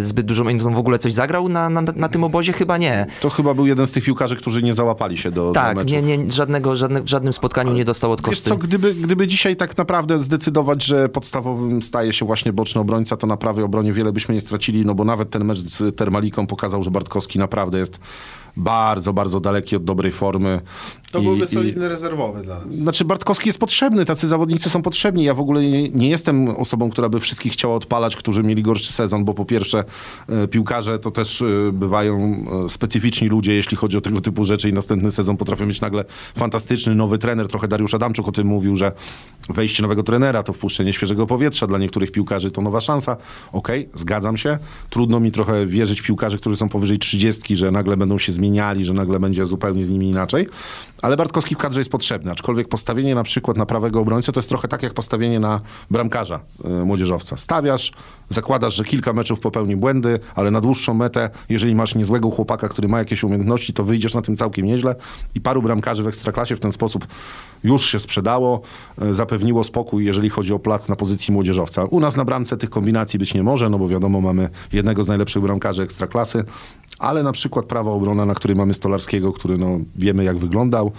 zbyt dużo minut. w ogóle coś zagrał na, na, na tym obozie? Chyba nie. To chyba był jeden z tych piłkarzy, którzy nie załapali się do Tak, do nie, nie, żadnego, żadne, w żadnym spotkaniu nie dostał od Kosty. Wiesz co, gdyby, gdyby dzisiaj tak naprawdę zdecydować, że podstawowym staje się właśnie boczny obrońca, to na prawej obronie wiele byśmy nie stracili, no bo nawet ten mecz z Termaliką pokazał, że Bartkowski naprawdę jest bardzo, bardzo daleki od dobrej formy. To I, byłby solidny i, rezerwowy dla nas. Znaczy Bartkowski jest potrzebny, tacy zawodnicy są potrzebni. Ja w ogóle nie, nie, jestem osobą, która by wszystkich chciała odpalać, którzy mieli gorszy sezon, bo po pierwsze e, piłkarze to też e, bywają e, specyficzni ludzie, jeśli chodzi o tego typu rzeczy i następny sezon potrafią mieć nagle fantastyczny, nowy trener. Trochę Dariusz Adamczuk o tym mówił, że wejście nowego trenera to wpuszczenie świeżego powietrza dla niektórych piłkarzy to nowa szansa. Okej, okay, zgadzam się. Trudno mi trochę wierzyć w piłkarzy, którzy są powyżej 30, że nagle będą się zmieniali, że nagle będzie zupełnie z nimi inaczej. Ale Bartkowski w kadrze jest potrzebny, aczkolwiek postawienie na przykład na prawego obrońcę to jest trochę tak jak postawienie na bramkarza y, młodzieżowca. Stawiasz, zakładasz, że kilka meczów popełni błędy, ale na dłuższą metę, jeżeli masz niezłego chłopaka, który ma jakieś umiejętności, to wyjdziesz na tym całkiem nieźle i paru bramkarzy w Ekstraklasie w ten sposób już się sprzedało, y, zapewniło spokój, jeżeli chodzi o plac na pozycji młodzieżowca. U nas na bramce tych kombinacji być nie może, no bo wiadomo, mamy jednego z najlepszych bramkarzy Ekstraklasy, ale na przykład prawa obrona, na której mamy Stolarskiego, który no, wiemy jak wyglądał,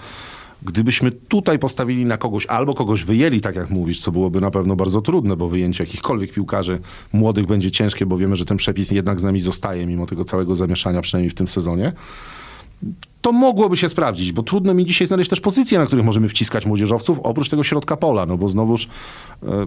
Gdybyśmy tutaj postawili na kogoś, albo kogoś wyjęli, tak jak mówisz, co byłoby na pewno bardzo trudne, bo wyjęcie jakichkolwiek piłkarzy młodych będzie ciężkie, bo wiemy, że ten przepis jednak z nami zostaje, mimo tego całego zamieszania, przynajmniej w tym sezonie. To mogłoby się sprawdzić, bo trudno mi dzisiaj znaleźć też pozycje, na których możemy wciskać młodzieżowców, oprócz tego środka pola, no bo znowuż e,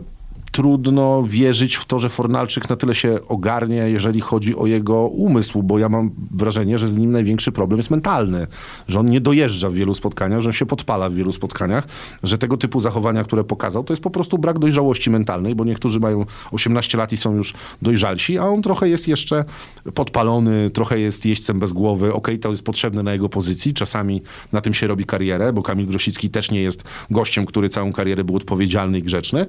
trudno wierzyć w to, że Fornalczyk na tyle się ogarnie, jeżeli chodzi o jego umysł, bo ja mam wrażenie, że z nim największy problem jest mentalny, że on nie dojeżdża w wielu spotkaniach, że on się podpala w wielu spotkaniach, że tego typu zachowania, które pokazał, to jest po prostu brak dojrzałości mentalnej, bo niektórzy mają 18 lat i są już dojrzalsi, a on trochę jest jeszcze podpalony, trochę jest jeźdźcem bez głowy. Okej, okay, to jest potrzebne na jego pozycji, czasami na tym się robi karierę, bo Kamil Grosicki też nie jest gościem, który całą karierę był odpowiedzialny i grzeczny,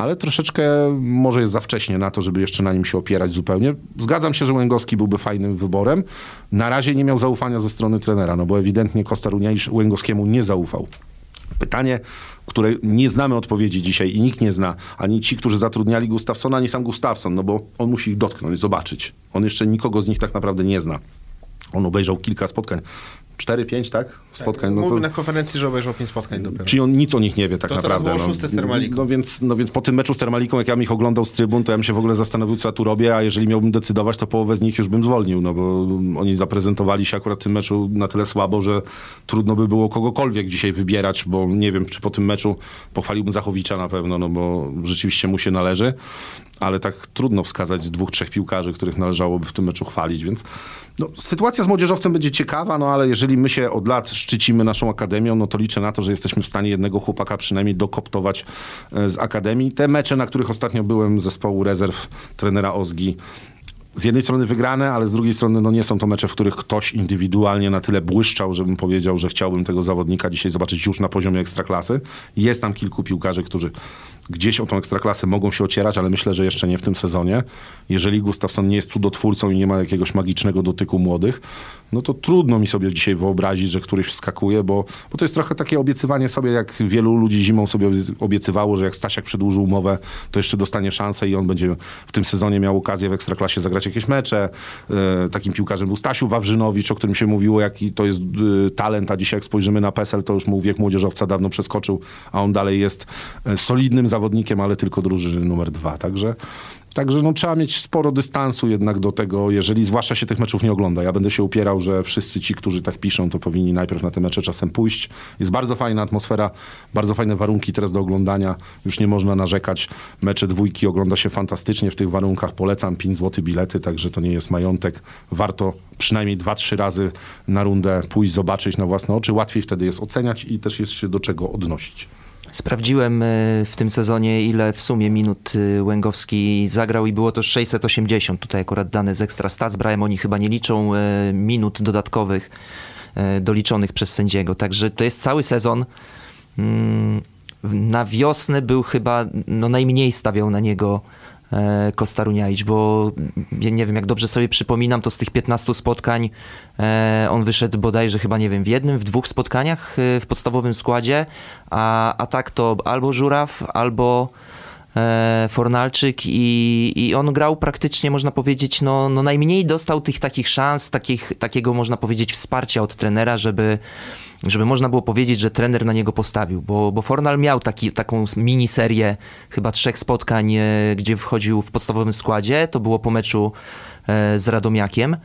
ale troszeczkę może jest za wcześnie na to, żeby jeszcze na nim się opierać zupełnie. Zgadzam się, że Łęgowski byłby fajnym wyborem. Na razie nie miał zaufania ze strony trenera, no bo ewidentnie Kostar Uniajsz Łęgowskiemu nie zaufał. Pytanie, które nie znamy odpowiedzi dzisiaj i nikt nie zna, ani ci, którzy zatrudniali Gustafsona, ani sam Gustafson, no bo on musi ich dotknąć, zobaczyć. On jeszcze nikogo z nich tak naprawdę nie zna. On obejrzał kilka spotkań. 4-5, tak? Spotkań. Mówił no to, na konferencji, że obejrzał pięć spotkań dopiero. Czyli on nic o nich nie wie tak To naprawdę. było szóste z Termaliką. No więc, no więc po tym meczu z Termaliką, jak ja bym ich oglądał z trybun, to ja bym się w ogóle zastanowił, co ja tu robię, a jeżeli miałbym decydować, to połowę z nich już bym zwolnił, no bo oni zaprezentowali się akurat w tym meczu na tyle słabo, że trudno by było kogokolwiek dzisiaj wybierać, bo nie wiem, czy po tym meczu pochwaliłbym Zachowicza na pewno, no bo rzeczywiście mu się należy, ale tak trudno wskazać dwóch, trzech piłkarzy, których należałoby w tym meczu chwalić, więc no, sytuacja z młodzieżowcem będzie ciekawa, no ale jeżeli my się od lat szczycimy naszą akademią, no to liczę na to, że jesteśmy w stanie jednego chłopaka przynajmniej dokoptować e, z akademii. Te mecze, na których ostatnio byłem zespołu rezerw trenera Ozgi, z jednej strony wygrane, ale z drugiej strony no nie są to mecze, w których ktoś indywidualnie na tyle błyszczał, żebym powiedział, że chciałbym tego zawodnika dzisiaj zobaczyć już na poziomie ekstraklasy. Jest tam kilku piłkarzy, którzy gdzieś o tą ekstraklasę mogą się ocierać, ale myślę, że jeszcze nie w tym sezonie. Jeżeli Gustafsson nie jest cudotwórcą i nie ma jakiegoś magicznego dotyku młodych, no to trudno mi sobie dzisiaj wyobrazić, że któryś wskakuje, bo, bo to jest trochę takie obiecywanie sobie, jak wielu ludzi zimą sobie obiecywało, że jak Stasiak przedłuży umowę, to jeszcze dostanie szansę i on będzie w tym sezonie miał okazję w ekstraklasie zagrać jakieś mecze. E, takim piłkarzem był Stasiu Wawrzynowicz, o którym się mówiło, jaki to jest e, talent, a dzisiaj jak spojrzymy na PESEL, to już mu wiek młodzieżowca dawno przeskoczył, a on dalej jest e, solidnym zawodnikiem, ale tylko drużyny numer dwa. Także Także no, trzeba mieć sporo dystansu jednak do tego, jeżeli zwłaszcza się tych meczów nie ogląda. Ja będę się upierał, że wszyscy ci, którzy tak piszą, to powinni najpierw na te mecze czasem pójść. Jest bardzo fajna atmosfera, bardzo fajne warunki teraz do oglądania. Już nie można narzekać. Mecze dwójki ogląda się fantastycznie w tych warunkach. Polecam 5 zł bilety, także to nie jest majątek. Warto przynajmniej 2-3 razy na rundę pójść, zobaczyć na własne oczy. Łatwiej wtedy jest oceniać i też jest się do czego odnosić. Sprawdziłem e, w tym sezonie, ile w sumie minut e, Łęgowski zagrał i było to 680. Tutaj akurat dane z Extra Stats brałem, oni chyba nie liczą e, minut dodatkowych doliczonych przez sędziego. Także to jest cały sezon. Mm, na wiosnę był chyba, no najmniej stawiał na niego Kostaruniaić, bo ja nie wiem, jak dobrze sobie przypominam, to z tych 15 spotkań e, on wyszedł bodajże chyba, nie wiem, w jednym, w dwóch spotkaniach e, w podstawowym składzie, a, a tak to albo Żuraw, albo Fornalczyk i, i on grał praktycznie, można powiedzieć, no, no najmniej dostał tych takich szans, takich, takiego, można powiedzieć, wsparcia od trenera, żeby żeby można było powiedzieć, że trener na niego postawił, bo, bo Fornal miał taki, taką miniserię chyba trzech spotkań, e, gdzie wchodził w podstawowym składzie, to było po meczu z Radomiakiem.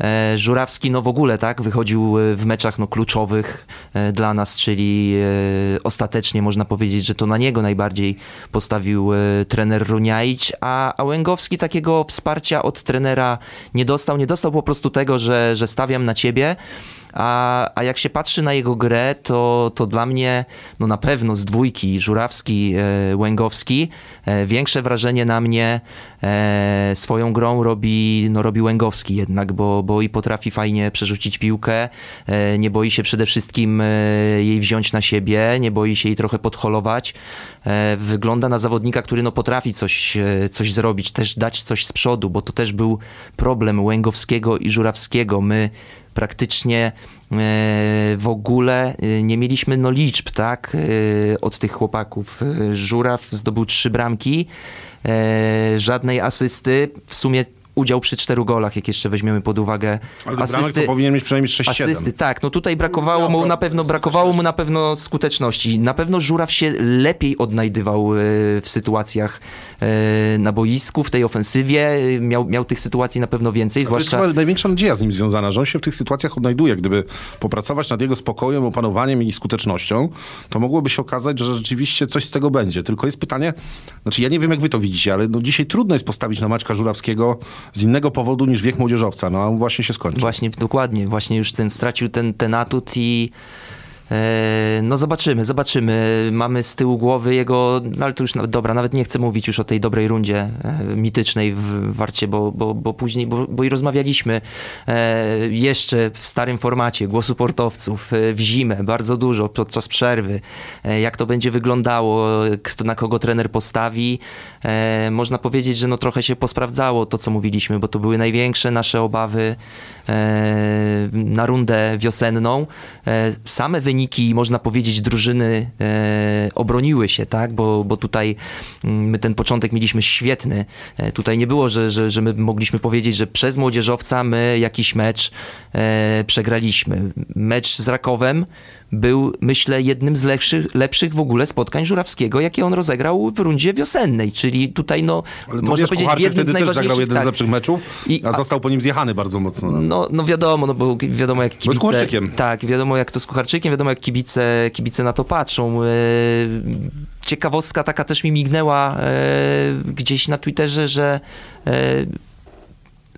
E, Żurawski no w ogóle tak wychodził w meczach no, kluczowych dla nas, czyli ostatecznie można powiedzieć, że to na niego najbardziej postawił trener Runiaić, a, a Łęgowski takiego wsparcia od trenera nie dostał. Nie dostał po prostu tego, że, że stawiam na ciebie, a, a jak się patrzy na jego grę, to, to dla mnie no na pewno z dwójki Żurawski, e, Łęgowski e, większe wrażenie na mnie e, swoją grą robi, no robi Łęgowski jednak, bo, bo i potrafi fajnie przerzucić piłkę, e, nie boi się przede wszystkim e, jej wziąć na siebie, nie boi się jej trochę podholować. E, wygląda na zawodnika, który no potrafi coś, coś zrobić, też dać coś z przodu, bo to też był problem Łęgowskiego i Żurawskiego. My praktycznie w ogóle nie mieliśmy no liczb, tak, od tych chłopaków. Żuraw zdobył trzy bramki, żadnej asysty, w sumie udział przy czteru golach, jak jeszcze weźmiemy pod uwagę Ale asysty. to powinien mieć przynajmniej 6-7. Asysty, tak. No tutaj brakowało mu na pewno, brakowało mu na pewno skuteczności. Na pewno Żuraw się lepiej odnajdywał w sytuacjach E, na boisku, w tej ofensywie. Miał, miał tych sytuacji na pewno więcej, zwłaszcza... To jest chyba największa nadzieja z nim związana, że on się w tych sytuacjach odnajduje. Gdyby popracować nad jego spokojem, opanowaniem i skutecznością, to mogłoby się okazać, że rzeczywiście coś z tego będzie. Tylko jest pytanie, znaczy ja nie wiem jak wy to widzicie, ale no dzisiaj trudno jest postawić na Maćka Żurawskiego z innego powodu niż wiek młodzieżowca. No a on właśnie się skończył. Właśnie, dokładnie. Właśnie już ten stracił ten, ten atut i no zobaczymy, zobaczymy. Mamy z tyłu głowy jego, no ale to już dobra, nawet nie chcę mówić już o tej dobrej rundzie e, mitycznej w Warcie, bo, bo, bo później, bo, bo i rozmawialiśmy e, jeszcze w starym formacie głosu portowców w zimę, bardzo dużo podczas przerwy, jak to będzie wyglądało, kto, na kogo trener postawi. Można powiedzieć, że no trochę się posprawdzało to, co mówiliśmy, bo to były największe nasze obawy na rundę wiosenną. Same wyniki wyniki, można powiedzieć, drużyny e, obroniły się, tak? Bo, bo tutaj mm, my ten początek mieliśmy świetny. E, tutaj nie było, że, że, że my mogliśmy powiedzieć, że przez młodzieżowca my jakiś mecz e, przegraliśmy. Mecz z Rakowem był, myślę, jednym z lepszych, lepszych w ogóle spotkań Żurawskiego, jakie on rozegrał w rundzie wiosennej, czyli tutaj, no, można wiesz, powiedzieć, Kucharczyk jednym wtedy też zagrał jeden tak. z lepszych meczów, I- a a- został po nim zjechany bardzo mocno. No. No, no wiadomo, no bo wiadomo jak Bo z kibice... Kucharczykiem. Tak, wiadomo jak to z Kucharczykiem, wiadomo jak kibice, kibice na to patrzą. E, Ciekawostka taka też mi mignęła e, gdzieś na Twitterze, że e,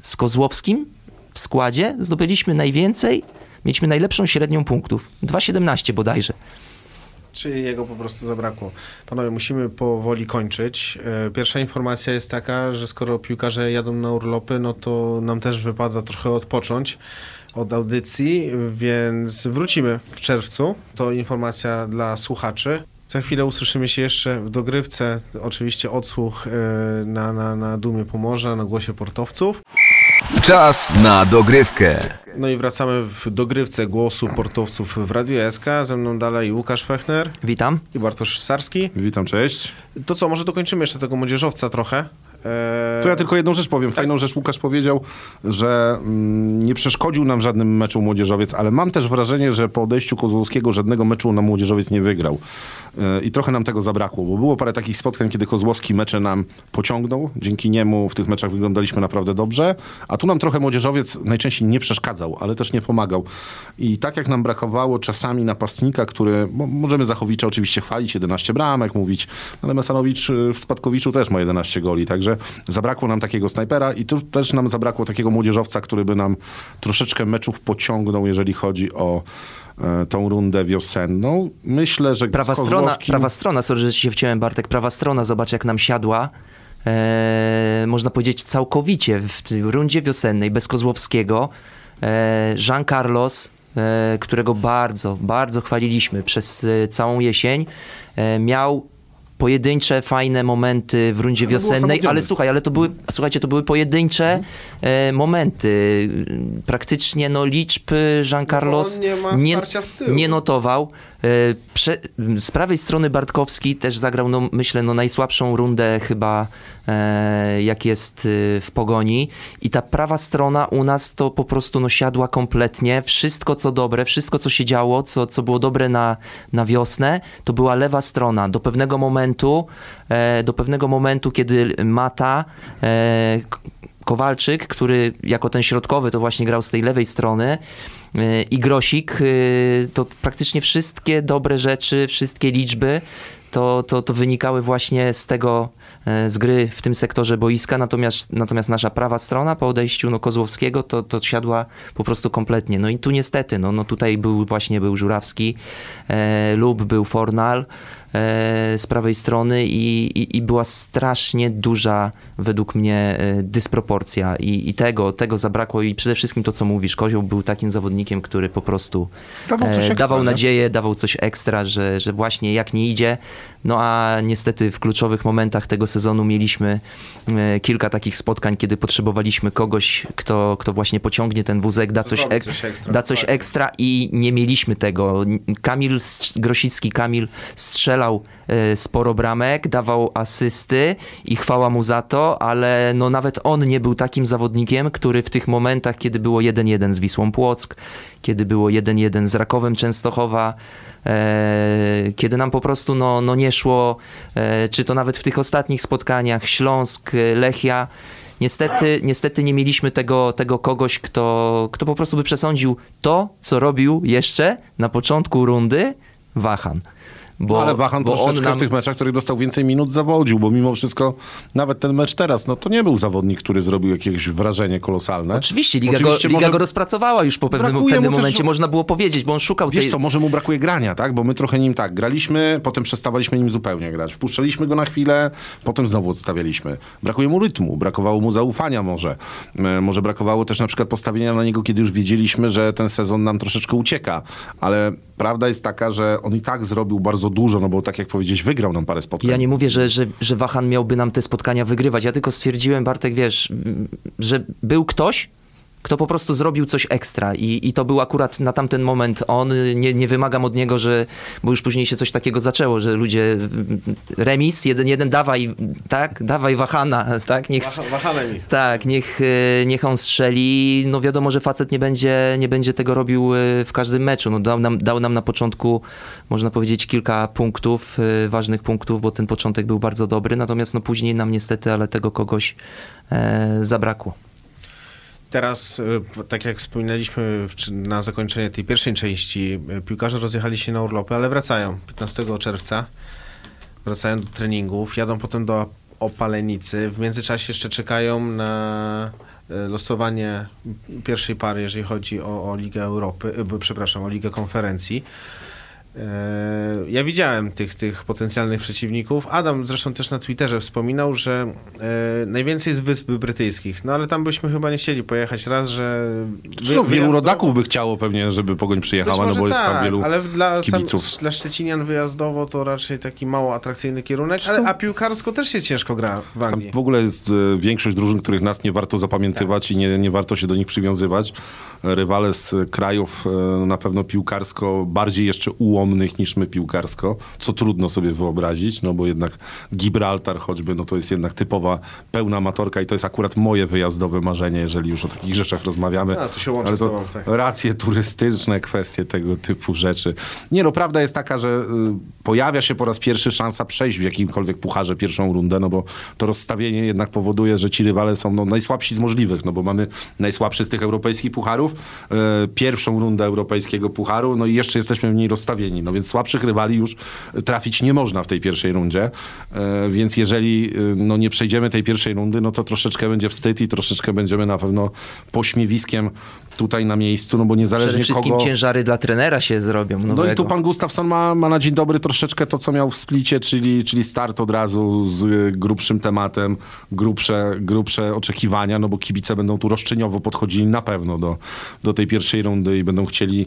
z Kozłowskim w składzie zdobyliśmy najwięcej, mieliśmy najlepszą średnią punktów. 2,17 bodajże. Czy jego po prostu zabrakło? Panowie, musimy powoli kończyć. E, Pierwsza informacja jest taka, że skoro piłkarze jadą na urlopy, no to nam też wypada trochę odpocząć od audycji, więc wrócimy w czerwcu. To informacja dla słuchaczy. Za chwilę usłyszymy się jeszcze w dogrywce. Oczywiście odsłuch e, na, na, na Dumie Pomorza, na głosie portowców. Czas na dogrywkę. No i wracamy w dogrywce głosu portowców w Radiu SK. Ze mną dalej Łukasz Fechner Witam. i Bartosz Sarski. Witam, cześć. To co, może dokończymy jeszcze tego młodzieżowca trochę. Eee, To ja tylko jedną rzecz powiem. Fajną rzecz Łukasz powiedział, że mm, nie przeszkodził nam w żadnym meczu młodzieżowiec, ale mam też wrażenie, że po odejściu Kozłowskiego żadnego meczu na młodzieżowiec nie wygrał. E, I trochę nam tego zabrakło, bo było parę takich spotkań, kiedy Kozłowski mecze nam pociągnął. Dzięki niemu w tych meczach wyglądaliśmy naprawdę dobrze, a tu nam trochę młodzieżowiec najczęściej nie przeszkadzał, ale też nie pomagał. I tak jak nam brakowało czasami napastnika, który, możemy Zachowicza oczywiście chwalić, 11 bramek, mówić, ale Mesanowicz y, w Spadkowiczu też ma 11 goli, także zabrakło nam takiego snajpera i tu też nam zabrakło takiego młodzieżowca, który by nam troszeczkę meczów pociągnął, jeżeli chodzi o e, tą rundę wiosenną. Myślę, że Prawa z strona, Kozłowskim- prawa strona, sorry, że się wciąłem Bartek, prawa strona, zobacz jak nam siadła. E, można powiedzieć całkowicie w tej rundzie wiosennej bez Kozłowskiego. E, Jean Carlos, e, którego bardzo, bardzo chwaliliśmy przez e, całą jesień, e, miał pojedyncze, fajne momenty w rundzie wiosennej, ale słuchaj, ale to były, słuchajcie, to były pojedyncze e, momenty. Praktycznie no liczb Jean Carlos on nie tyłu. nie notował. E, Prze, z prawej strony Bartkowski też zagrał, no, myślę, no, najsłabszą rundę chyba, e, jak jest e, w pogoni. I ta prawa strona u nas to po prostu no, siadła kompletnie. Wszystko, co dobre, wszystko, co się działo, co, co było dobre na, na wiosnę, to była lewa strona. Do pewnego momentu, e, do pewnego momentu, kiedy Mata. E, Kowalczyk, który jako ten środkowy to właśnie grał z tej lewej strony yy, i Grosik, to praktycznie wszystkie dobre rzeczy, wszystkie liczby to, to, to wynikały właśnie z tego, z gry w tym sektorze boiska, natomiast, natomiast nasza prawa strona po odejściu no, Kozłowskiego to, to siadła po prostu kompletnie. No i tu niestety, no, no tutaj był właśnie był Żurawski e, lub był Fornal e, z prawej strony i, i, i była strasznie duża według mnie e, dysproporcja i, i tego, tego zabrakło i przede wszystkim to, co mówisz, Kozioł był takim zawodnikiem, który po prostu Dawał e, ekstra, dawał nie? nadzieję, dawał coś ekstra, że, że właśnie jak nie idzie, no a niestety w kluczowych momentach tego sezonu mieliśmy e, kilka takich spotkań, kiedy potrzebowaliśmy kogoś, kto, kto właśnie pociągnie ten wózek, da Co coś, ek- coś ekstra, da coś dokładnie. ekstra i nie mieliśmy tego. Kamil, Grosicki Kamil strzelał e, sporo bramek, dawał asysty i chwała mu za to, ale no nawet on nie był takim zawodnikiem, który w tych momentach, kiedy było 1-1 z Wisłą Płock, kiedy było 1-1 z Rakowem Częstochowa, e, kiedy nam po prostu no, no nie szło, e, czy to nawet w tych ostatnich spotkaniach Śląsk, Lechia, Niestety, niestety nie mieliśmy tego, tego kogoś, kto, kto po prostu by przesądził to, co robił jeszcze na początku rundy Wachan. Bo, ale Wachan bo troszeczkę nam, w tych meczach, których dostał więcej minut, zawodził, bo mimo wszystko nawet ten mecz teraz, no to nie był zawodnik, który zrobił jakieś wrażenie kolosalne. Oczywiście, Liga, Oczywiście go, Liga może- go rozpracowała już po pewnym, pewnym mu też- momencie, można było powiedzieć, bo on szukał Wiesz tej... co, może mu brakuje grania, tak? Bo my trochę nim tak graliśmy, potem przestawaliśmy nim zupełnie grać. Wpuszczaliśmy go na chwilę, potem znowu odstawialiśmy. Brakuje mu rytmu, brakowało mu zaufania może. Może brakowało też na przykład postawienia na niego, kiedy już wiedzieliśmy, że ten sezon nam troszeczkę ucieka. Ale prawda jest taka, że on i tak zrobił bardzo dużo, no bo tak jak powiedzieć, wygrał nam parę spotkań. Ja nie mówię, że, że, że Wachan miałby nam te spotkania wygrywać. Ja tylko stwierdziłem, Bartek, wiesz, że był ktoś, kto po prostu zrobił coś ekstra i, i to był akurat na tamten moment on. Nie, nie wymagam od niego, że, bo już później się coś takiego zaczęło, że ludzie remis, jeden, jeden dawaj, tak, dawaj Wahana, tak, niech... Waha-. Tak, niech, e, niech on strzeli. No wiadomo, że facet nie będzie, nie będzie tego robił e, w każdym meczu. No dał, nam, dał nam na początku, można powiedzieć, kilka punktów, e, ważnych punktów, bo ten początek był bardzo dobry, natomiast no później nam niestety, ale tego kogoś e, zabrakło. Teraz, y, tak jak wspominaliśmy na zakończenie tej pierwszej części, y, piłkarze rozjechali się na urlopy, ale wracają 15 czerwca. Wracają do treningów, jadą potem do Opalenicy. W międzyczasie jeszcze czekają na y, losowanie pierwszej pary, jeżeli chodzi o, o Ligę Europy, przepraszam, o Ligę Konferencji. E, Ja widziałem tych, tych potencjalnych przeciwników. Adam zresztą też na Twitterze wspominał, że e, najwięcej z Wysp Brytyjskich. No ale tam byśmy chyba nie chcieli pojechać raz, że... wy- Zresztą wielu rodaków by chciało pewnie, żeby Pogoń przyjechała, no bo jest tak, tam wielu ale dla, sam, kibiców. dla Szczecinian wyjazdowo to raczej taki mało atrakcyjny kierunek, ale, a piłkarsko też się ciężko gra w Tam Anglii. w ogóle jest e, większość drużyn, których nas nie warto zapamiętywać i nie, nie warto się do nich przywiązywać. Rywale z krajów na pewno piłkarsko bardziej jeszcze ułomnych niż my piłkarsko, co trudno sobie wyobrazić, no bo jednak Gibraltar choćby, no to jest jednak typowa pełna amatorka i to jest akurat moje wyjazdowe marzenie, jeżeli już o takich rzeczach rozmawiamy. A, tu się łączę Ale z to tobą, tak. racje turystyczne, kwestie tego typu rzeczy. Nie no, prawda jest taka, że y, pojawia się po raz pierwszy szansa przejść w jakimkolwiek pucharze pierwszą rundę, no bo to rozstawienie jednak powoduje, że ci rywale są no, najsłabsi z możliwych, no bo mamy najsłabszy z tych europejskich pucharów, y, pierwszą rundę europejskiego pucharu, no i jeszcze jesteśmy w niej rozstawieni, no więc słabszych rywali już trafić nie można w tej pierwszej rundzie, y, więc jeżeli y, no, nie przejdziemy tej pierwszej rundy, no to troszeczkę będzie wstyd i troszeczkę będziemy na pewno pośmiewiskiem tutaj na miejscu, no bo Przede niezależnie wszystkim kogo... ciężary dla trenera się zrobią. No Nowego. i tu pan Gustafsson ma, ma na dzień dobry troszeczkę to, co miał w splicie, czyli, czyli start od razu z y, grubszym tematem, grubsze, grubsze oczekiwania, no bo kibice będą tu roszczeniowo podchodzili na pewno do, do tej pierwszej rundy i będą chcieli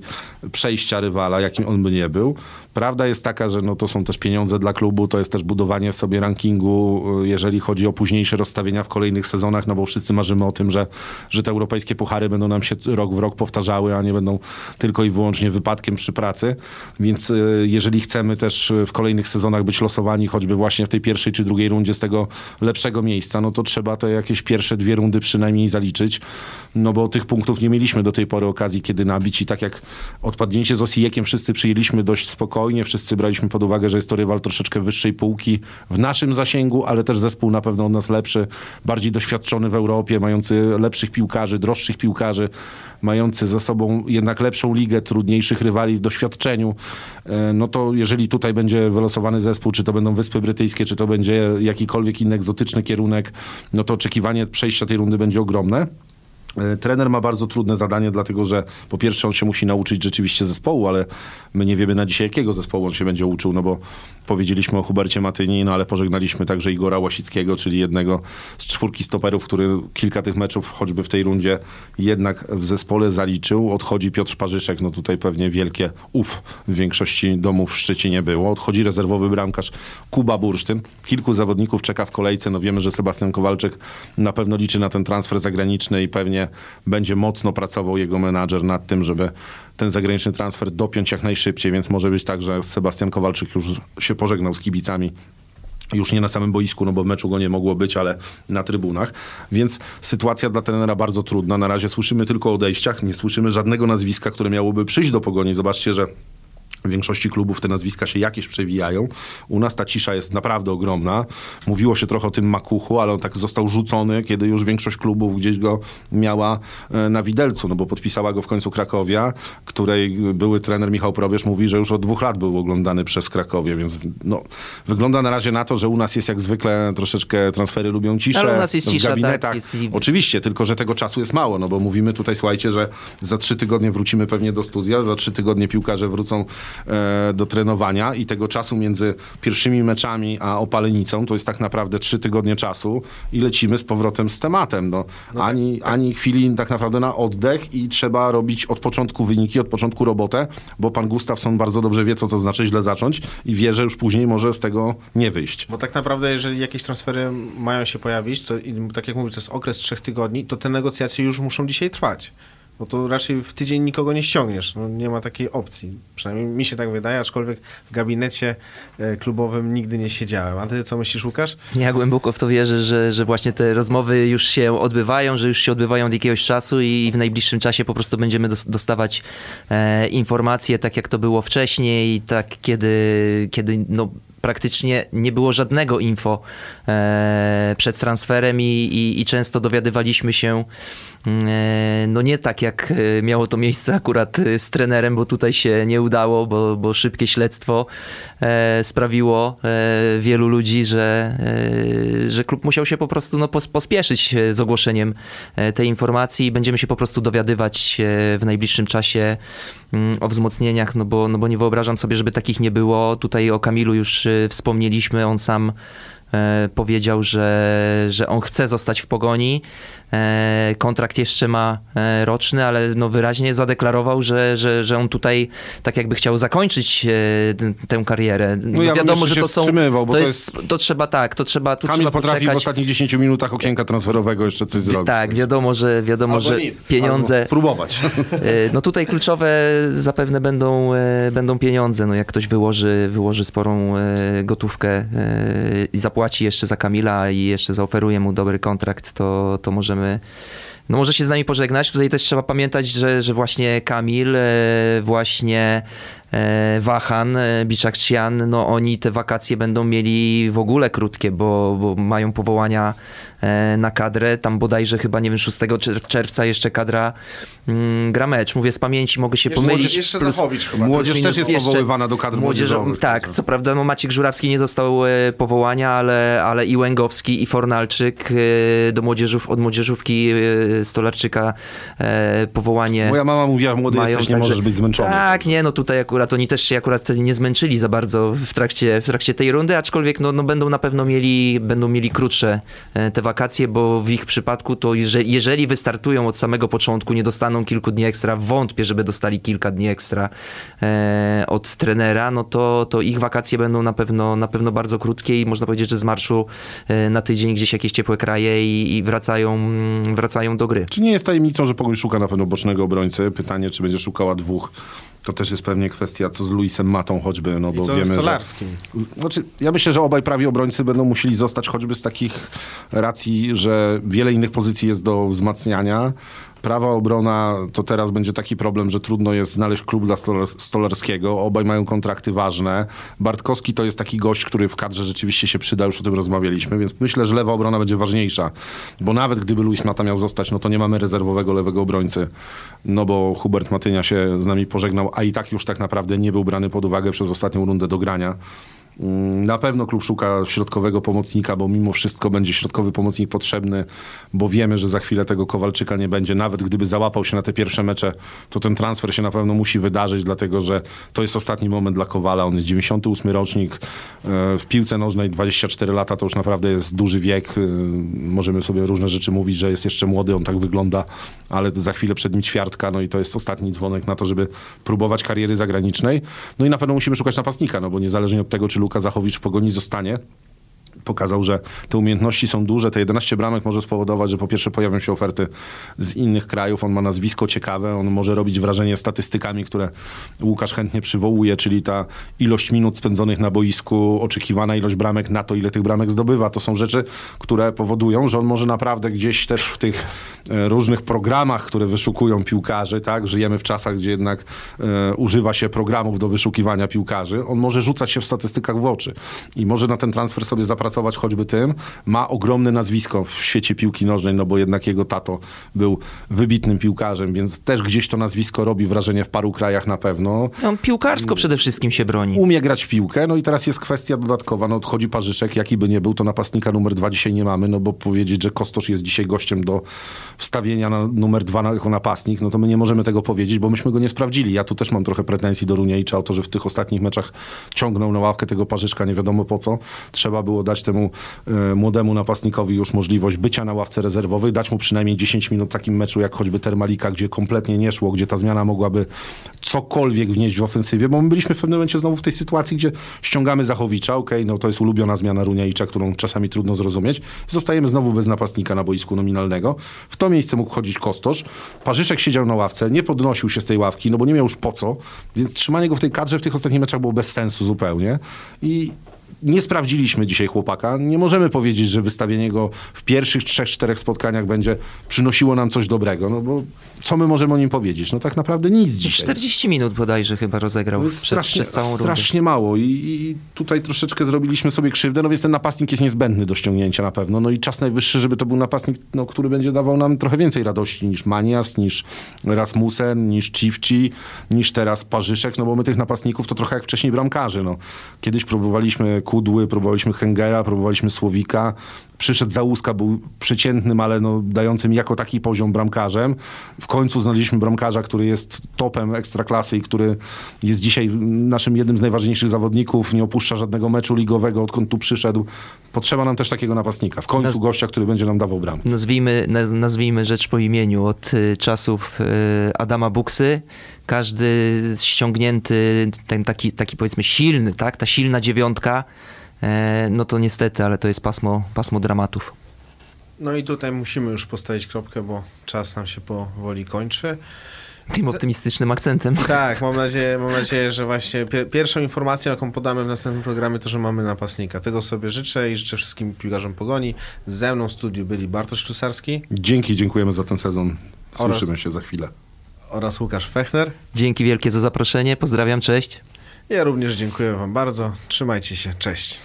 przejścia rywala, jakim on by nie był. Prawda jest taka, że no to są też pieniądze dla klubu, to jest też budowanie sobie rankingu, y, jeżeli chodzi o późniejsze rozstawienia w kolejnych sezonach, no bo wszyscy marzymy o tym, że, że te europejskie puchary będą nam się rok w rok powtarzały, a nie będą tylko i wyłącznie wypadkiem przy pracy. Więc y, jeżeli chcemy też y, w kolejnych sezonach być losowani, choćby właśnie w tej pierwszej czy drugiej rundzie z tego lepszego miejsca, no to trzeba te jakieś pierwsze dwie rundy przynajmniej zaliczyć, no bo tych punktów nie mieliśmy do tej pory okazji kiedy nabić. I tak jak odpadnięcie z Osijekiem wszyscy przyjęliśmy dość spokojnie, wszyscy braliśmy pod uwagę, że jest to rywal troszeczkę wyższej półki w naszym zasięgu, ale też zespół na pewno od nas lepszy, bardziej doświadczony w Europie, mający lepszych piłkarzy, droższych piłkarzy, mający za sobą jednak lepszą ligę, trudniejszych rywali w doświadczeniu, e, no to jeżeli tutaj będzie wylosowany zespół, czy to będą Wyspy Brytyjskie, czy to będzie jakikolwiek inny egzotyczny kierunek, no to oczekiwanie przejścia tej rundy będzie ogromne. E, Trener ma bardzo trudne zadanie, dlatego że po pierwsze on się musi nauczyć rzeczywiście zespołu, ale my nie wiemy na dzisiaj jakiego zespołu on się będzie uczył, no bo powiedzieliśmy o Hubercie Matyni, no ale pożegnaliśmy także Igora Łasickiego, czyli jednego z czwórki stoperów, który kilka tych meczów choćby w tej rundzie jednak w zespole zaliczył. Odchodzi Piotr Parzyszek, no tutaj pewnie wielkie uf w większości domów w Szczecinie było. Odchodzi rezerwowy bramkarz Kuba Bursztyn. Kilku zawodników czeka w kolejce, no wiemy, że Sebastian Kowalczyk na pewno liczy na ten transfer zagraniczny i pewnie będzie mocno pracował jego menadżer nad tym, żeby ten zagraniczny transfer dopiąć jak najszybciej, więc może być tak, że Sebastian Kowalczyk już się pożegnał z kibicami już nie na samym boisku, no bo w meczu go nie mogło być, ale na trybunach. Więc sytuacja dla trenera bardzo trudna. Na razie słyszymy tylko o odejściach, nie słyszymy żadnego nazwiska, które miałoby przyjść do pogoni. Zobaczcie, że w większości klubów te nazwiska się jakieś przewijają. U nas ta cisza jest naprawdę ogromna. Mówiło się trochę o tym Makuchu, ale on tak został rzucony, kiedy już większość klubów gdzieś go miała e, na widelcu, no bo podpisała go w końcu Krakowia, której były trener Michał Probierz mówi, że już od dwóch lat był oglądany przez Krakowie, więc no, wygląda na razie na to, że u nas jest jak zwykle troszeczkę transfery lubią ciszę. Ale u nas jest w cisza, tak, gabinetach. jest i- Oczywiście, tylko że tego czasu jest mało, no bo mówimy tutaj, słuchajcie, że za trzy tygodnie wrócimy pewnie do studia, za trzy tygodnie piłkarze wrócą do trenowania i tego czasu między pierwszymi meczami a opalenicą to jest tak naprawdę trzy tygodnie czasu i lecimy z powrotem z tematem. No, ani, ani chwili tak naprawdę na oddech i trzeba robić od początku wyniki, od początku robotę, bo pan Gustafsson bardzo dobrze wie, co to znaczy źle zacząć i wie, że już później może z tego nie wyjść. Bo tak naprawdę, jeżeli jakieś transfery mają się pojawić, to tak jak mówię, to jest okres trzech tygodni, to te negocjacje już muszą dzisiaj trwać. Bo to raczej w tydzień nikogo nie ściągniesz. No, nie ma takiej opcji. Przynajmniej mi się tak wydaje, aczkolwiek w gabinecie e, klubowym nigdy nie siedziałem. A ty co myślisz, Łukasz? Ja głęboko w to wierzę, że, że właśnie te rozmowy już się odbywają, że już się odbywają od jakiegoś czasu i w najbliższym czasie po prostu będziemy dos- dostawać e, informacje, tak jak to było wcześniej, tak kiedy, kiedy no, praktycznie nie było żadnego info e, przed transferem i, i, i często dowiadywaliśmy się no nie tak jak e, miało to miejsce akurat e, z trenerem, bo tutaj się nie udało, bo, bo szybkie śledztwo e, sprawiło e, wielu ludzi, że, e, że klub musiał się po prostu no, pos, pospieszyć e, z ogłoszeniem e, tej informacji i będziemy się po prostu dowiadywać e, w najbliższym czasie mm, o wzmocnieniach, no bo, no bo nie wyobrażam sobie, żeby takich nie było. Tutaj o Kamilu już e, wspomnieliśmy, on sam e, powiedział, że, że on chce zostać w pogoni. E, kontrakt jeszcze ma e, roczny, ale no wyraźnie zadeklarował, że, że, że on tutaj tak jakby chciał zakończyć e, tę karierę. No ja bym wiadomo, że to są. to, to jest, to trzeba tak, to trzeba. Tu Kamil trzeba potrafi w poczekać. ostatnich 10 minutach okienka transferowego jeszcze coś zrobić. Tak, wiadomo, że wiadomo, Albo że nic. pieniądze. Próbować. [LAUGHS] No tutaj kluczowe zapewne będą, będą pieniądze. No jak ktoś wyłoży, wyłoży sporą gotówkę i zapłaci jeszcze za Kamila i jeszcze zaoferuje mu dobry kontrakt, to, to możemy no może się z nami pożegnać. Tutaj też trzeba pamiętać, że, że właśnie Kamil, e, właśnie Wahan, e, Biczak-Cian, no oni te wakacje będą mieli w ogóle krótkie, bo, bo mają powołania e, na kadrę. Tam bodajże chyba, nie wiem, 6 czer- czerwca jeszcze kadra mm, gra mecz. Mówię z pamięci, mogę się Jeszcze- pomylić. jeszcze Plus- Zachowicz chyba. Młodzież plus też jest jeszcze powoływana do kadr młodzieżo- młodzieżowych. Tak, co prawda no Maciek Żurawski nie dostał e, powołania, ale, ale i Łęgowski, i Fornalczyk e, do młodzieżów, od młodzieżówki e, Stolarczyka e, powołanie Moja mama mówiła, młody mają, jesteś, nie także- możesz być zmęczony. Tak, nie, no tutaj akurat oni też się akurat nie zmęczyli za bardzo w trakcie, w trakcie tej rundy, aczkolwiek no, no będą na pewno mieli, będą mieli krótsze e, te wakacje, bo w ich przypadku to jeżeli, jeżeli wystartują od samego początku, nie dostaną kilku dni ekstra, wątpię, żeby dostali kilka dni ekstra e, od trenera, no to, to ich wakacje będą na pewno, na pewno bardzo krótkie i można powiedzieć, że z marszu e, na tydzień gdzieś jakieś ciepłe kraje i, i wracają, wracają do gry. Czy nie jest tajemnicą, że Pogoń szuka na pewno bocznego obrońcy? Pytanie, czy będzie szukała dwóch. To też jest pewnie kwestia, co z Luisem Matą choćby, no I bo co ze wiemy, że... Stolarskim? Znaczy, ja myślę, że obaj prawi obrońcy będą musieli zostać choćby z takich racji, że wiele innych pozycji jest do wzmacniania. Prawa obrona to teraz będzie taki problem, że trudno jest znaleźć klub dla Stolar- Stolarskiego. Obaj mają kontrakty ważne. Bartkowski to jest taki gość, który w kadrze rzeczywiście się przyda, już o tym rozmawialiśmy, więc myślę, że lewa obrona będzie ważniejsza. Bo nawet gdyby Luis Mata miał zostać, no to nie mamy rezerwowego lewego obrońcy. No bo Hubert Matynia się z nami pożegnał, a i tak już tak naprawdę nie był brany pod uwagę przez ostatnią rundę do grania. Mm, Na pewno klub szuka środkowego pomocnika, bo mimo wszystko będzie środkowy pomocnik potrzebny, bo wiemy, że za chwilę tego Kowalczyka nie będzie. Nawet gdyby załapał się na te pierwsze mecze, to ten transfer się na pewno musi wydarzyć, dlatego że to jest ostatni moment dla Kowala. On jest 98 rocznik, e, w piłce nożnej 24 lata to już naprawdę jest duży wiek. E, Możemy sobie różne rzeczy mówić, że jest jeszcze młody, on tak wygląda, ale za chwilę przed nim ćwiartka, no i to jest ostatni dzwonek na to, żeby próbować kariery zagranicznej. No i na pewno musimy szukać napastnika, no bo niezależnie od tego, czy Luka Zachowicz w Pogoni zostanie, pokazał, że te umiejętności są duże. Te 11 bramek może spowodować, że po pierwsze pojawią się oferty z innych krajów. On ma nazwisko ciekawe, on może robić wrażenie statystykami, które Łukasz chętnie przywołuje, czyli ta ilość minut spędzonych na boisku, oczekiwana ilość bramek na to, ile tych bramek zdobywa. To są rzeczy, które powodują, że on może naprawdę gdzieś też w tych e, różnych programach, które wyszukują piłkarzy, tak? Żyjemy w czasach, gdzie jednak e, używa się programów do wyszukiwania piłkarzy. On może rzucać się w statystykach w oczy i może na ten transfer sobie zapracować zapracować choćby tym. Ma ogromne nazwisko w świecie piłki nożnej, no bo jednak jego tato był wybitnym piłkarzem, więc też gdzieś to nazwisko robi wrażenie w paru krajach na pewno. On piłkarsko przede wszystkim się broni. Umie grać w piłkę, no i teraz jest kwestia dodatkowa, no odchodzi Parzyszek, jaki by nie był, to napastnika numer dwa dzisiaj nie mamy, no bo powiedzieć, że Kostosz jest dzisiaj gościem do wstawienia na numer dwa jako napastnik, no to my nie możemy tego powiedzieć, bo myśmy go nie sprawdzili. Ja tu też mam trochę pretensji do Runiejcza o to, że w tych ostatnich meczach ciągnął na ławkę tego Parzyszka, nie wiadomo po co. Trzeba było dać temu e, młodemu napastnikowi już możliwość bycia na ławce rezerwowej, dać mu przynajmniej 10 minut w takim meczu, jak choćby Termalika, gdzie kompletnie nie szło, gdzie ta zmiana mogłaby cokolwiek wnieść w ofensywie, bo my byliśmy w pewnym momencie znowu w tej sytuacji, gdzie ściągamy Zachowicza, okej, no to jest ulubiona zmiana Runiejcza, którą czasami trudno zrozumieć. Zostajemy znowu bez napastnika na boisku nominalnego. W to miejsce mógł chodzić Kostosz. Parzyszek siedział na ławce, nie podnosił się z tej ławki, no bo nie miał już po co, więc trzymanie go w tej kadrze w tych ostatnich meczach było bez sensu zupełnie. I nie sprawdziliśmy dzisiaj chłopaka. Nie możemy powiedzieć, że wystawienie go w pierwszych trzech, czterech spotkaniach będzie przynosiło nam coś dobrego, no bo co my możemy o nim powiedzieć? No tak naprawdę nic dzisiaj. 40 minut bodajże chyba rozegrał jest przez, strasznie, przez całą rundę. strasznie mało I, i tutaj troszeczkę zrobiliśmy sobie krzywdę, no więc ten napastnik jest niezbędny do ściągnięcia na pewno. No i czas najwyższy, żeby to był napastnik, no, który będzie dawał nam trochę więcej radości niż Manias, niż Rasmussen, niż Civci, niż teraz Parzyszek, no bo my tych napastników to trochę jak wcześniej bramkarzy. No. Kiedyś próbowaliśmy Kudły, próbowaliśmy Hengera, próbowaliśmy Słowika, przyszedł Załuska, był przeciętnym, ale no, dającym jako taki poziom bramkarzem. W końcu znaleźliśmy bramkarza, który jest topem ekstraklasy i który jest dzisiaj naszym jednym z najważniejszych zawodników, nie opuszcza żadnego meczu ligowego, odkąd tu przyszedł. Potrzeba nam też takiego napastnika. W końcu Naz- gościa, który będzie nam dawał bramkę. Nazwijmy, naz- nazwijmy rzecz po imieniu. Od y, czasów y, Adama Buksy każdy ściągnięty, ten taki, taki powiedzmy silny, tak? ta silna dziewiątka, no to niestety, ale to jest pasmo, pasmo dramatów. No i tutaj musimy już postawić kropkę, bo czas nam się powoli kończy. Tym optymistycznym akcentem. Tak, mam [LAUGHS] nadzieję, mam nadzieję że właśnie pier- pierwszą informacją, jaką podamy w następnym programie, to, że mamy napastnika. Tego sobie życzę i życzę wszystkim piłkarzom Pogoni. Ze mną w studiu byli Bartosz Ślusarski Dzięki, dziękujemy za ten sezon. Oraz- Słyszymy się za chwilę. oraz Łukasz Fechner. Dzięki wielkie za zaproszenie. Pozdrawiam, cześć. Ja również dziękuję wam bardzo. Trzymajcie się. Cześć.